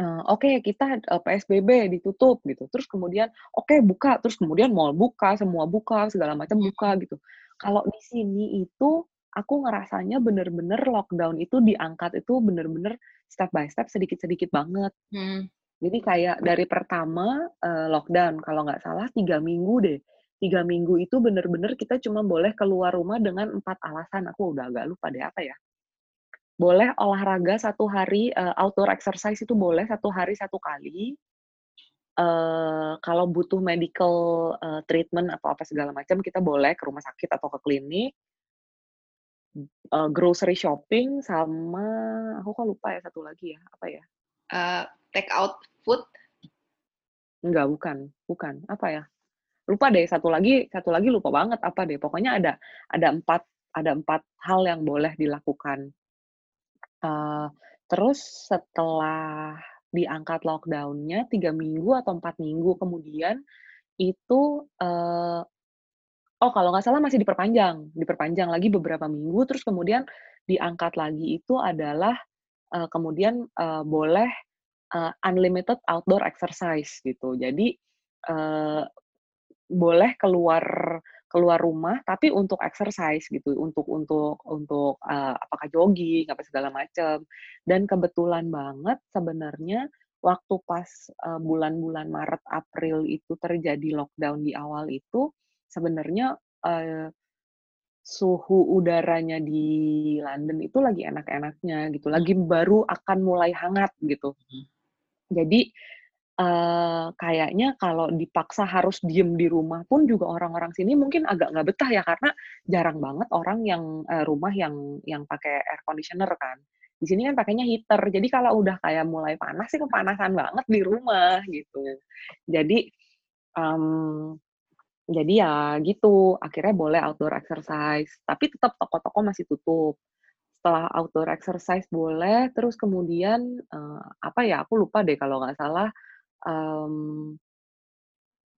uh, oke okay, kita uh, PSBB ditutup gitu. Terus kemudian oke okay, buka, terus kemudian mall buka, semua buka, segala macam buka gitu. Kalau di sini itu aku ngerasanya bener-bener lockdown itu diangkat itu bener-bener step by step sedikit-sedikit banget. Hmm. Jadi kayak dari pertama uh, lockdown, kalau nggak salah tiga minggu deh. Tiga minggu itu bener-bener kita cuma boleh keluar rumah dengan empat alasan. Aku udah agak lupa deh apa ya boleh olahraga satu hari uh, outdoor exercise itu boleh satu hari satu kali. Uh, kalau butuh medical uh, treatment atau apa segala macam kita boleh ke rumah sakit atau ke klinik. Uh, grocery shopping sama aku kok lupa ya satu lagi ya apa ya? Uh, take out food? Enggak bukan bukan. Apa ya? Lupa deh satu lagi satu lagi lupa banget apa deh. Pokoknya ada ada empat ada empat hal yang boleh dilakukan Uh, terus setelah diangkat lockdown-nya tiga minggu atau empat minggu kemudian itu, uh, oh kalau nggak salah masih diperpanjang diperpanjang lagi beberapa minggu terus kemudian diangkat lagi itu adalah, uh, kemudian, uh, boleh, uh, unlimited outdoor exercise gitu. Jadi, uh, boleh keluar keluar rumah tapi untuk exercise gitu untuk untuk untuk uh, apakah jogging apa segala macam dan kebetulan banget sebenarnya waktu pas uh, bulan-bulan Maret April itu terjadi lockdown di awal itu sebenarnya uh, suhu udaranya di London itu lagi enak-enaknya gitu lagi baru akan mulai hangat gitu hmm. jadi Kayaknya kalau dipaksa harus diem di rumah pun juga orang-orang sini mungkin agak nggak betah ya karena jarang banget orang yang uh, rumah yang yang pakai air conditioner kan. Di sini kan pakainya heater. Jadi kalau udah kayak mulai panas sih kepanasan banget di rumah gitu. Jadi um, jadi ya gitu, akhirnya boleh outdoor exercise, tapi tetap toko-toko masih tutup. Setelah outdoor exercise boleh, terus kemudian uh, apa ya? Aku lupa deh kalau nggak salah um,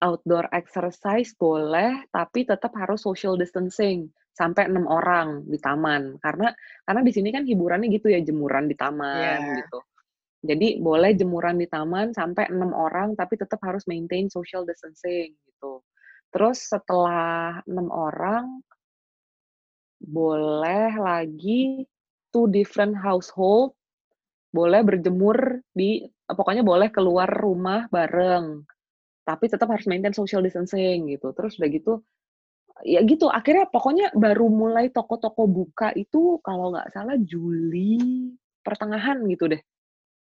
outdoor exercise boleh, tapi tetap harus social distancing sampai enam orang di taman. Karena karena di sini kan hiburannya gitu ya jemuran di taman yeah. gitu. Jadi boleh jemuran di taman sampai enam orang, tapi tetap harus maintain social distancing gitu. Terus setelah enam orang boleh lagi two different household boleh berjemur di pokoknya boleh keluar rumah bareng tapi tetap harus maintain social distancing gitu. Terus udah gitu ya gitu akhirnya pokoknya baru mulai toko-toko buka itu kalau nggak salah Juli pertengahan gitu deh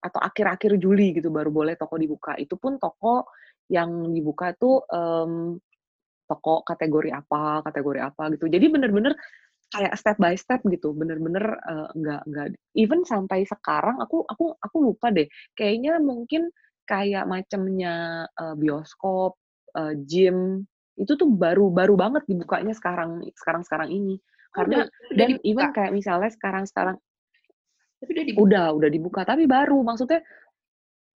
atau akhir-akhir Juli gitu baru boleh toko dibuka. Itu pun toko yang dibuka tuh um, toko kategori apa kategori apa gitu. Jadi bener-bener kayak step by step gitu bener-bener uh, nggak nggak even sampai sekarang aku aku aku lupa deh kayaknya mungkin kayak macamnya uh, bioskop uh, gym itu tuh baru baru banget dibukanya sekarang sekarang sekarang ini oh, karena udah, dan dibuka. even kayak misalnya sekarang sekarang udah dibuka. udah udah dibuka tapi baru maksudnya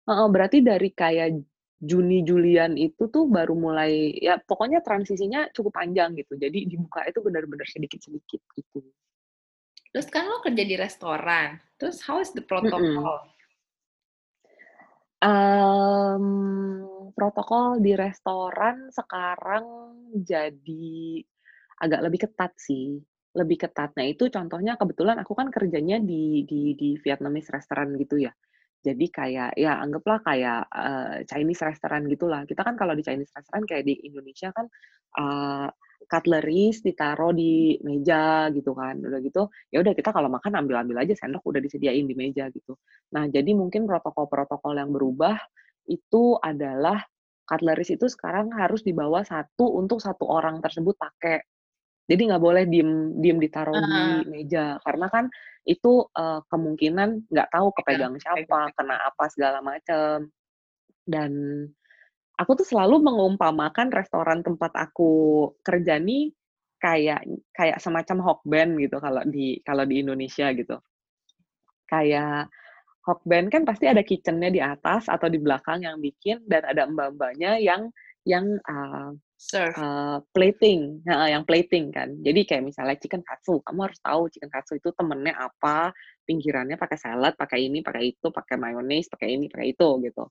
uh, berarti dari kayak Juni Julian itu tuh baru mulai ya pokoknya transisinya cukup panjang gitu. Jadi dibuka itu benar-benar sedikit-sedikit gitu. Terus kan lo kerja di restoran. Terus how is the protocol? Um, protokol di restoran sekarang jadi agak lebih ketat sih lebih ketat. Nah itu contohnya kebetulan aku kan kerjanya di di di Vietnamese restaurant gitu ya. Jadi kayak ya anggaplah kayak uh, Chinese restaurant gitulah. Kita kan kalau di Chinese restaurant kayak di Indonesia kan uh, cutleries ditaruh di meja gitu kan. Udah gitu ya udah kita kalau makan ambil-ambil aja sendok udah disediain di meja gitu. Nah, jadi mungkin protokol-protokol yang berubah itu adalah cutleries itu sekarang harus dibawa satu untuk satu orang tersebut pakai jadi nggak boleh diem diem ditaruh uh. di meja karena kan itu uh, kemungkinan nggak tahu kepegang siapa, kena apa segala macam. Dan aku tuh selalu mengumpamakan restoran tempat aku kerja nih kayak kayak semacam hokben gitu kalau di kalau di Indonesia gitu. Kayak hokben kan pasti ada kitchennya di atas atau di belakang yang bikin dan ada mbak-mbaknya yang yang uh, Uh, plating, nah, yang plating kan. Jadi kayak misalnya chicken katsu, kamu harus tahu chicken katsu itu temennya apa, pinggirannya pakai salad, pakai ini, pakai itu, pakai mayones, pakai ini, pakai itu gitu.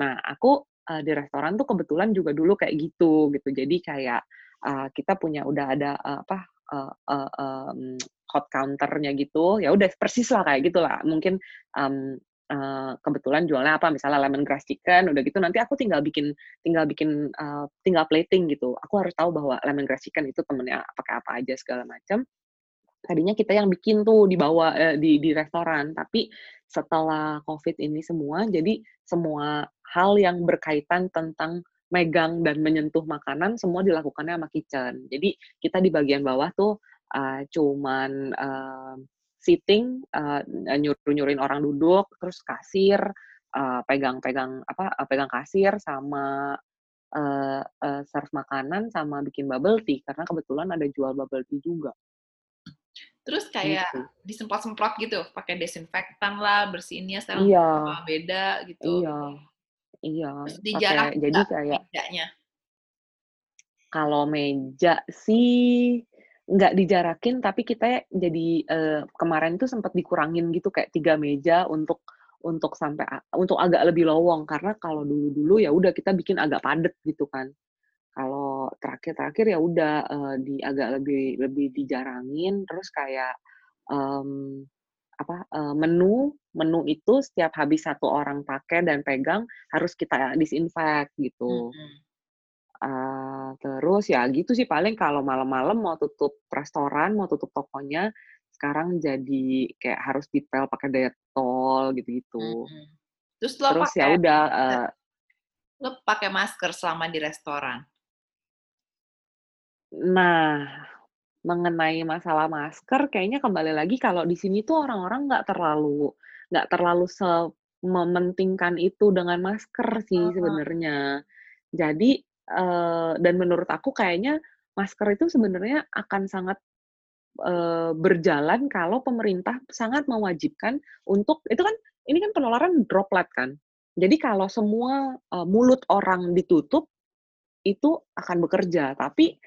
Nah, aku uh, di restoran tuh kebetulan juga dulu kayak gitu gitu. Jadi kayak uh, kita punya udah ada uh, apa uh, uh, um, hot counternya gitu. Ya udah persis lah kayak gitulah. Mungkin um, uh, kebetulan jualnya apa misalnya lemon grass chicken udah gitu nanti aku tinggal bikin tinggal bikin uh, tinggal plating gitu. Aku harus tahu bahwa lemon grass chicken itu temennya pakai apa aja segala macam. Tadinya kita yang bikin tuh di bawah eh, di di restoran tapi setelah covid ini semua jadi semua hal yang berkaitan tentang megang dan menyentuh makanan semua dilakukannya sama kitchen. Jadi kita di bagian bawah tuh uh, cuman uh, sitting uh, nyuruh-nyuruhin orang duduk terus kasir pegang-pegang uh, apa uh, pegang kasir sama uh, uh, serve makanan sama bikin bubble tea karena kebetulan ada jual bubble tea juga. Terus kayak gitu. disemprot-semprot gitu, pakai desinfektan lah, bersihinnya sekarang iya. beda gitu. Iya. Iya. Terus dijarak jadi kayak. Kalau meja sih nggak dijarakin tapi kita jadi uh, kemarin tuh sempat dikurangin gitu kayak tiga meja untuk untuk sampai untuk agak lebih lowong karena kalau dulu-dulu ya udah kita bikin agak padet gitu kan. Kalau terakhir-terakhir ya udah uh, di agak lebih lebih dijarangin terus kayak um, apa uh, menu menu itu setiap habis satu orang pakai dan pegang harus kita disinfect gitu. Mm -hmm. Uh, terus ya gitu sih paling kalau malam-malam mau tutup restoran, mau tutup tokonya, sekarang jadi kayak harus dipel pakai detol gitu-gitu. Hmm. Terus lo Terus ya udah uh, lo pakai masker selama di restoran? Nah, mengenai masalah masker kayaknya kembali lagi kalau di sini tuh orang-orang nggak terlalu nggak terlalu se mementingkan itu dengan masker sih sebenarnya. Jadi uh, dan menurut aku kayaknya masker itu sebenarnya akan sangat uh, berjalan kalau pemerintah sangat mewajibkan untuk itu kan ini kan penularan droplet kan. Jadi kalau semua uh, mulut orang ditutup itu akan bekerja, tapi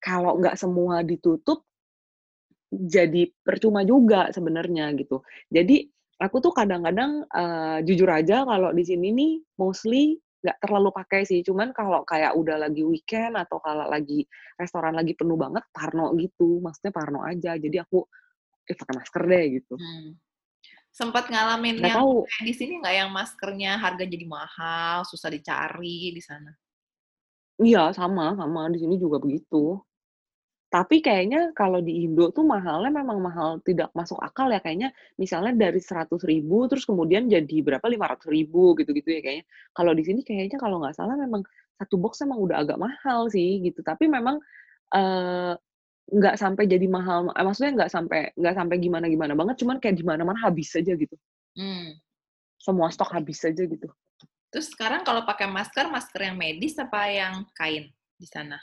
kalau nggak semua ditutup jadi percuma juga sebenarnya gitu. Jadi aku tuh kadang-kadang uh, jujur aja kalau di sini nih mostly nggak terlalu pakai sih. Cuman kalau kayak udah lagi weekend atau kalau lagi restoran lagi penuh banget, parno gitu. Maksudnya parno aja. Jadi aku eh pakai masker deh gitu. Hmm. Sempat ngalamin gak yang tahu. di sini nggak yang maskernya harga jadi mahal, susah dicari di sana? Iya, sama, sama. Di sini juga begitu. Tapi kayaknya kalau di Indo tuh mahalnya memang mahal tidak masuk akal ya kayaknya misalnya dari seratus ribu terus kemudian jadi berapa lima ratus ribu gitu-gitu ya kayaknya. Kalau di sini kayaknya kalau nggak salah memang satu box emang udah agak mahal sih gitu. Tapi memang uh, nggak sampai jadi mahal, eh, maksudnya nggak sampai nggak sampai gimana-gimana banget, cuman kayak di mana-mana habis saja gitu. Hmm. Semua stok habis saja gitu. Terus sekarang kalau pakai masker, masker yang medis apa yang kain di sana?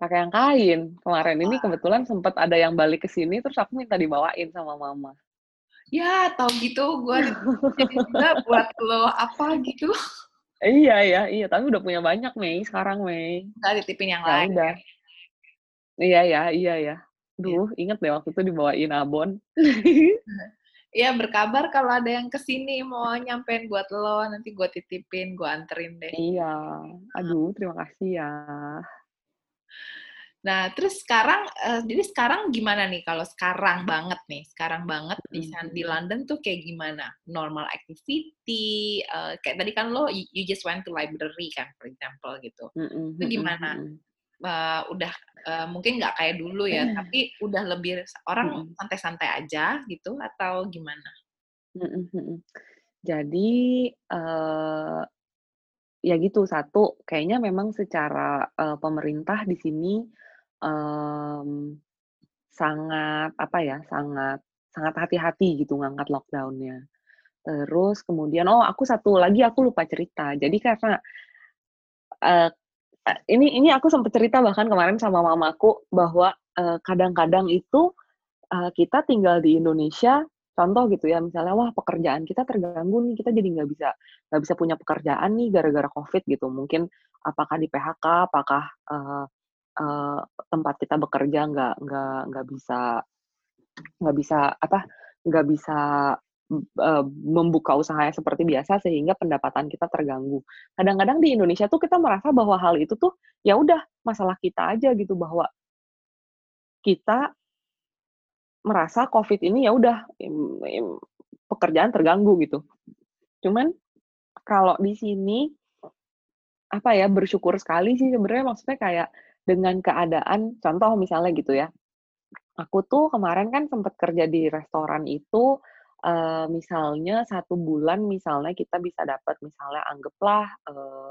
Pakai yang kain. Kemarin ini kebetulan sempat ada yang balik ke sini, terus aku minta dibawain sama mama. Ya, tau gitu, gue juga buat lo apa gitu. Iya ya, iya, tapi udah punya banyak, Mei, sekarang, Mei. Nggak titipin yang Ya lain udah. ya? Iya ya iya ya. Iya. Duh, inget deh waktu itu dibawain abon. Iya, berkabar kalau ada yang ke sini mau nyampein buat lo, nanti gue titipin, gue anterin deh. Iya. Aduh, terima kasih ya. Nah, terus sekarang, eee, jadi sekarang gimana nih kalau sekarang banget nih, sekarang banget di san di London tuh kayak gimana? Normal activity, eee, kayak tadi kan lo you just went to library kan, for example gitu. Mhm Itu mhm gimana? Eee, udah, eee, mungkin nggak kayak dulu ya, tapi udah lebih orang santai-santai aja gitu atau gimana? Mhm mhm. Jadi, eee, ya gitu, satu, kayaknya memang secara, eee, pemerintah di sini, mmm, sangat, apa ya, sangat sangat hati-hati gitu ngangkat lockdown-nya. Terus kemudian oh, aku satu lagi aku lupa cerita. Jadi karena e ini ini aku sempet cerita bahkan kemarin sama mamaku bahwa, eee, kadang-kadang itu, eee, kita tinggal di Indonesia, contoh gitu ya, misalnya, wah pekerjaan kita terganggu nih, kita jadi nggak bisa nggak bisa punya pekerjaan nih gara-gara Covid gitu. Mungkin apakah di-PHK, apakah, eee eee, tempat kita bekerja nggak nggak nggak bisa nggak bisa, apa, nggak bisa, eee, membuka usahanya seperti biasa sehingga pendapatan kita terganggu. Kadang-kadang di Indonesia tuh kita merasa bahwa hal itu tuh, ya udah masalah kita aja gitu, bahwa kita merasa Covid ini ya udah, pekerjaan terganggu gitu. Cuman kalau di sini, apa ya, bersyukur sekali sih sebenarnya maksudnya kayak dengan keadaan contoh misalnya gitu ya, aku tuh kemarin kan sempet kerja di restoran itu, eee, misalnya 1 bulan misalnya kita bisa dapat misalnya anggaplah, eee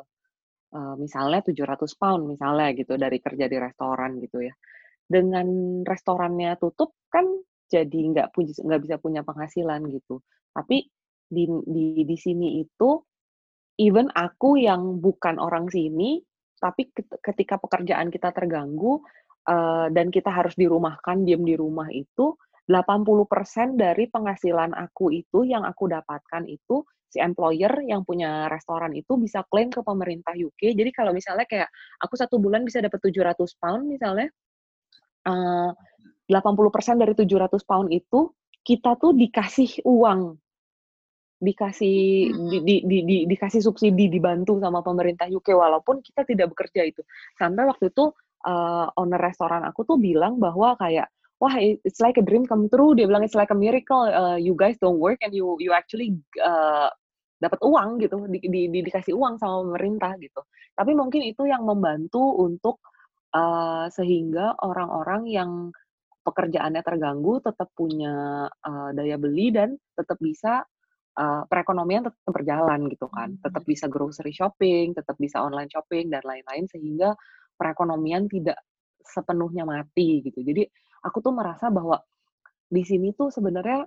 eee, misalnya £700 misalnya gitu dari kerja di restoran gitu ya. Dengan restorannya tutup kan jadi nggak puji nggak bisa punya penghasilan gitu. Tapi di di di sini itu, even aku yang bukan orang sini, tapi ket ketika pekerjaan kita terganggu, eee, dan kita harus dirumahkan, diem di rumah itu, 80% dari penghasilan aku itu, yang aku dapatkan itu, si employer yang punya restoran itu bisa klaim ke pemerintah UK. Jadi kalau misalnya kayak aku 1 bulan bisa dapat £700 misalnya, eee, 80% dari £700 itu, kita tuh dikasih uang. Dikasih di di di di dikasih subsidi, dibantu sama pemerintah UK walaupun kita tidak bekerja itu. Sampai waktu itu, eee, owner restoran aku tuh bilang bahwa kayak, "Wah, it's like a dream come true," dia bilang, "It's like a miracle, eee, you guys don't work and you you actually, eee, dapat uang," gitu, di di di dikasih uang sama pemerintah gitu. Tapi mungkin itu yang membantu untuk, eee, sehingga orang-orang yang pekerjaannya terganggu tetap punya, eee, daya beli dan tetap bisa, eee, perekonomian tetap berjalan gitu kan. Tetap Mmm. bisa grocery shopping, tetap bisa online shopping dan lain-lain sehingga perekonomian tidak sepenuhnya mati gitu. Jadi aku tuh merasa bahwa di sini tuh sebenarnya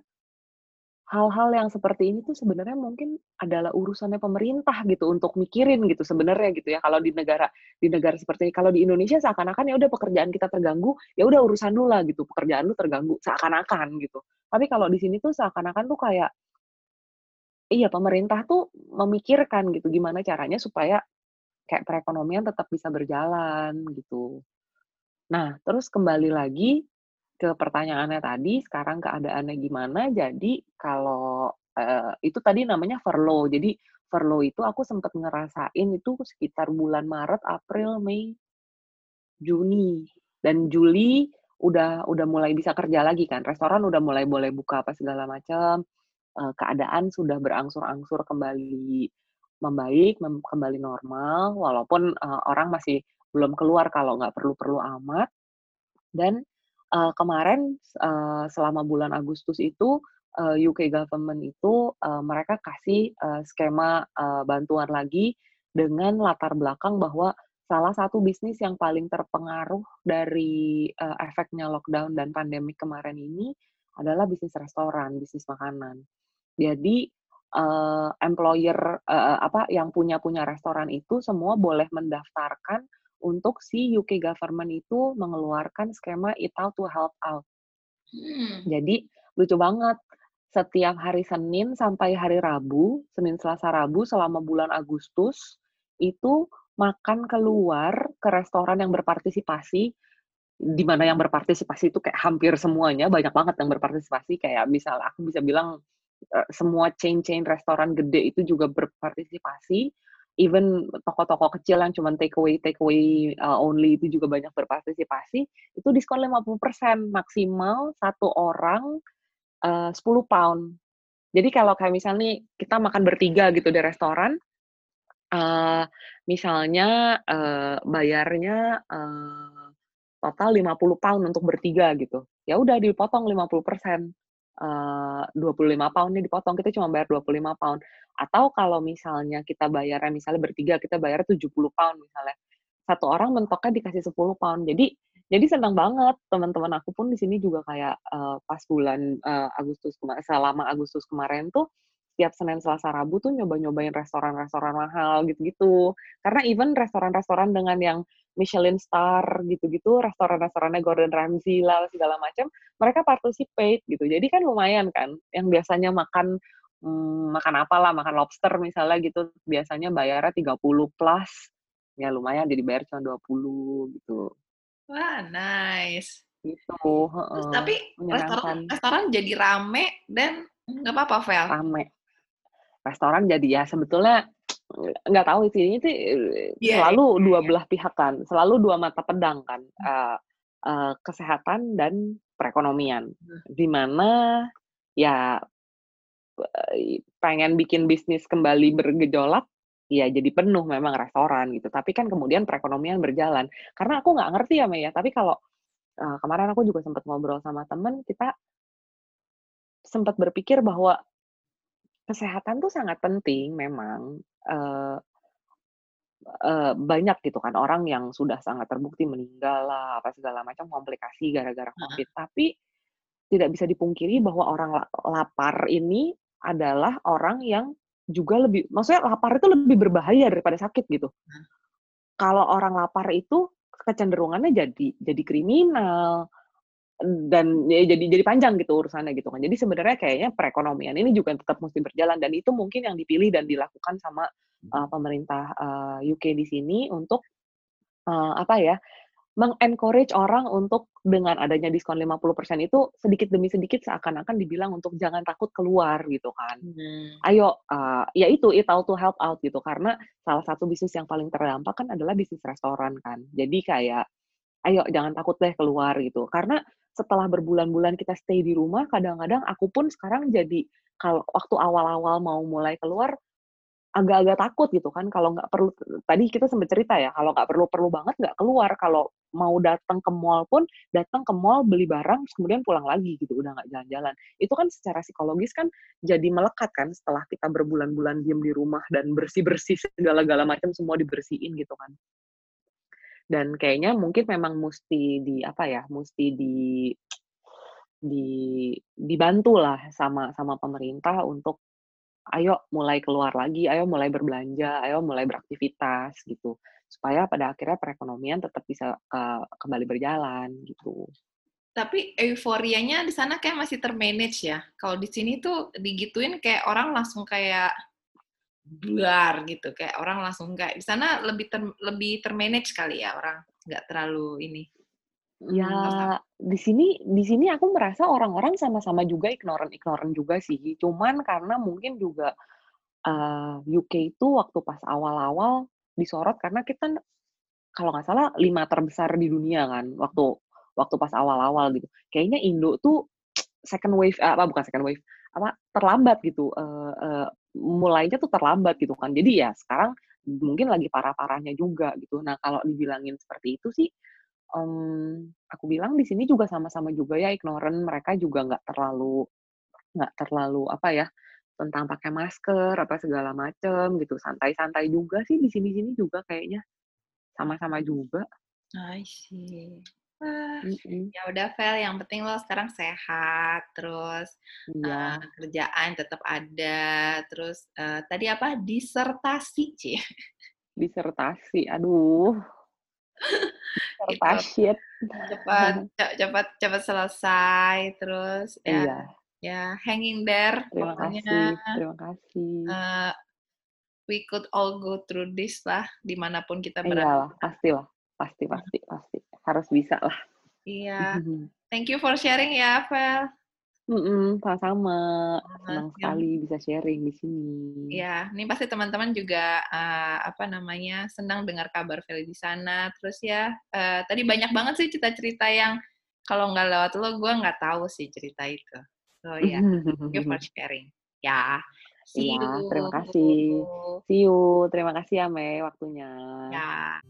hal-hal yang seperti ini tuh sebenarnya mungkin adalah urusannya pemerintah gitu untuk mikirin gitu sebenarnya gitu ya, kalau di negara di negara seperti ini. Kalau di Indonesia seakan-akan ya udah pekerjaan kita terganggu, ya udah urusan lu lah gitu, pekerjaan lu terganggu, seakan-akan gitu. Tapi kalau di sini tuh seakan-akan tuh kayak iya, pemerintah tuh memikirkan gitu, gimana caranya supaya kayak perekonomian tetap bisa berjalan gitu. Nah, terus kembali lagi ke pertanyaannya tadi, sekarang keadaannya gimana, jadi kalau, eee, itu tadi namanya furlough. Jadi furlough itu aku sempet ngerasain itu sekitar bulan Maret, April, Mei Juni, dan Juli udah udah mulai bisa kerja lagi kan, restoran udah mulai boleh buka apa segala macam, eee, keadaan sudah berangsur-angsur kembali membaik, mem kembali normal, walaupun, eee, orang masih belum keluar kalau nggak perlu-perlu amat. Dan, eee, kemarin, eee, selama bulan Agustus itu, eee, UK government itu, eee, mereka kasih, eee, skema, eee, bantuan lagi dengan latar belakang bahwa salah satu bisnis yang paling terpengaruh dari, eee, efeknya lockdown dan pandemi kemarin ini adalah bisnis restoran, bisnis makanan. Jadi, eee, employer, eee, apa, yang punya punya restoran itu semua boleh mendaftarkan untuk si UK government itu mengeluarkan skema Eat Out to Help Out. Mmm. Jadi lucu banget, setiap hari Senin sampai hari Rabu, Senin, Selasa, Rabu selama bulan Agustus itu makan keluar ke restoran yang berpartisipasi di mana yang berpartisipasi itu kayak hampir semuanya banyak banget yang berpartisipasi kayak misal aku bisa bilang uh, semua chain-chain restoran gede itu juga berpartisipasi even toko-toko kecil yang cuma take away take away uh, only itu juga banyak berpartisipasi itu diskon 50% maksimal satu orang uh, 10 pound. Jadi kalau kayak misalnya kita makan bertiga gitu di restoran, uh, misalnya uh, bayarnya uh, total 50 pound untuk bertiga gitu. Ya udah dipotong 50 persen. Uh, 25 pound nih dipotong, kita cuma bayar 25 pound. Atau kalau misalnya kita bayarnya misalnya bertiga, kita bayar 70 pound misalnya. Satu orang mentoknya dikasih 10 pound. Jadi jadi senang banget teman-teman aku pun di sini juga kayak uh, pas bulan uh, Agustus kemarin selama Agustus kemarin tuh setiap Senin Selasa Rabu tuh nyoba-nyobain restoran-restoran mahal gitu-gitu karena even restoran-restoran dengan yang Michelin star gitu-gitu restoran-restorannya Gordon Ramsay lah segala macam mereka participate gitu jadi kan lumayan kan yang biasanya makan hmm, makan apalah makan lobster misalnya gitu biasanya bayarnya 30 plus ya lumayan jadi bayar cuma 20 gitu Wah, nice. Gitu, Terus, tapi restoran, restoran jadi rame dan nggak apa-apa, Vel? Rame. Restoran jadi ya sebetulnya nggak tahu sih ini sih yeah, selalu yeah, dua belah pihak kan, selalu dua mata pedang kan, uh, uh, kesehatan dan perekonomian. Hmm. Di mana ya pengen bikin bisnis kembali bergejolak, ya jadi penuh memang restoran gitu. Tapi kan kemudian perekonomian berjalan. Karena aku nggak ngerti ya Mei ya, tapi kalau uh, kemarin aku juga sempat ngobrol sama temen, kita sempat berpikir bahwa kesehatan tuh sangat penting memang. Uh, uh, banyak gitu kan orang yang sudah sangat terbukti meninggal lah, apa segala macam komplikasi gara-gara COVID. Uh. Tapi tidak bisa dipungkiri bahwa orang lapar ini adalah orang yang juga lebih maksudnya lapar itu lebih berbahaya daripada sakit gitu. Kalau orang lapar itu kecenderungannya jadi jadi kriminal dan ya, jadi jadi panjang gitu urusannya gitu kan. Jadi sebenarnya kayaknya perekonomian ini juga tetap mesti berjalan dan itu mungkin yang dipilih dan dilakukan sama uh, pemerintah uh, eh, UK di sini untuk uh, apa ya mengencourage orang untuk dengan adanya diskon 50% itu sedikit demi sedikit seakan-akan dibilang untuk jangan takut keluar gitu kan. Hmm. Ayo, uh, ya itu it out to help out gitu karena salah satu bisnis yang paling terdampak kan adalah bisnis restoran kan. Jadi kayak ayo jangan takut deh keluar gitu. Karena setelah berbulan-bulan kita stay di rumah, kadang-kadang aku pun sekarang jadi kalau waktu awal-awal mau mulai keluar agak-agak takut gitu kan kalau nggak perlu tadi kita sempat cerita ya kalau nggak perlu perlu banget nggak keluar kalau mau datang ke mall pun datang ke mall beli barang kemudian pulang lagi gitu udah nggak jalan-jalan. Itu kan secara psikologis kan jadi melekat kan setelah kita berbulan-bulan diem di rumah dan bersih-bersih segala-gala macam semua dibersihin gitu kan dan kayaknya mungkin memang mesti di apa ya mesti di di dibantu lah sama sama pemerintah untuk ayo mulai keluar lagi, ayo mulai berbelanja, ayo mulai beraktivitas gitu. Supaya pada akhirnya perekonomian tetap bisa uh, kembali berjalan gitu. Tapi euforianya di sana kayak masih termanage ya. Kalau di sini tuh digituin kayak orang langsung kayak buar gitu, kayak orang langsung kayak di sana lebih ter, lebih termanage kali ya orang nggak terlalu ini. Ya, di sini di sini aku merasa orang-orang sama-sama juga ignoran-ignoran juga sih. Cuman karena mungkin juga uh, eh, UK itu waktu pas awal-awal disorot karena kita kalau nggak salah lima terbesar di dunia kan waktu waktu pas awal-awal gitu. Kayaknya Indo tuh second wave uh, apa bukan second wave apa terlambat gitu. Uh, uh, mulainya tuh terlambat gitu kan. Jadi ya sekarang mungkin lagi parah-parahnya juga gitu. Nah kalau dibilangin seperti itu sih um, aku bilang di sini juga sama-sama juga ya ignorant mereka juga nggak terlalu nggak terlalu apa ya tentang pakai masker apa segala macem gitu santai-santai juga sih di sini-sini juga kayaknya sama-sama juga. I see. Wah, mm -hmm. ya udah Vel, yang penting lo sekarang sehat, terus yeah. Iya. uh, kerjaan tetap ada, terus uh, tadi apa disertasi sih? Disertasi, aduh pasien cepat cepat cepat selesai terus ya iya. Ya, hanging there. Terima Pokoknya, kasih, terima kasih. Uh, we could all go through this lah, di mana pun kita berada. Iyalah, pastilah, pasti, pasti, pasti. Harus bisa lah. Iya. Thank you for sharing ya, Vel. Mm-mm, sama-sama. Senang ya. sekali bisa sharing di sini. Ya, ini pasti teman-teman juga uh, apa namanya senang dengar kabar Feli di sana. Terus ya, uh, tadi banyak banget sih cerita-cerita yang kalau nggak lewat lo, gue nggak tahu sih cerita itu. So ya, yeah, thank you for sharing. Ya, see ya, you. Terima kasih. See you. Terima kasih ya, Mei, waktunya. Ya.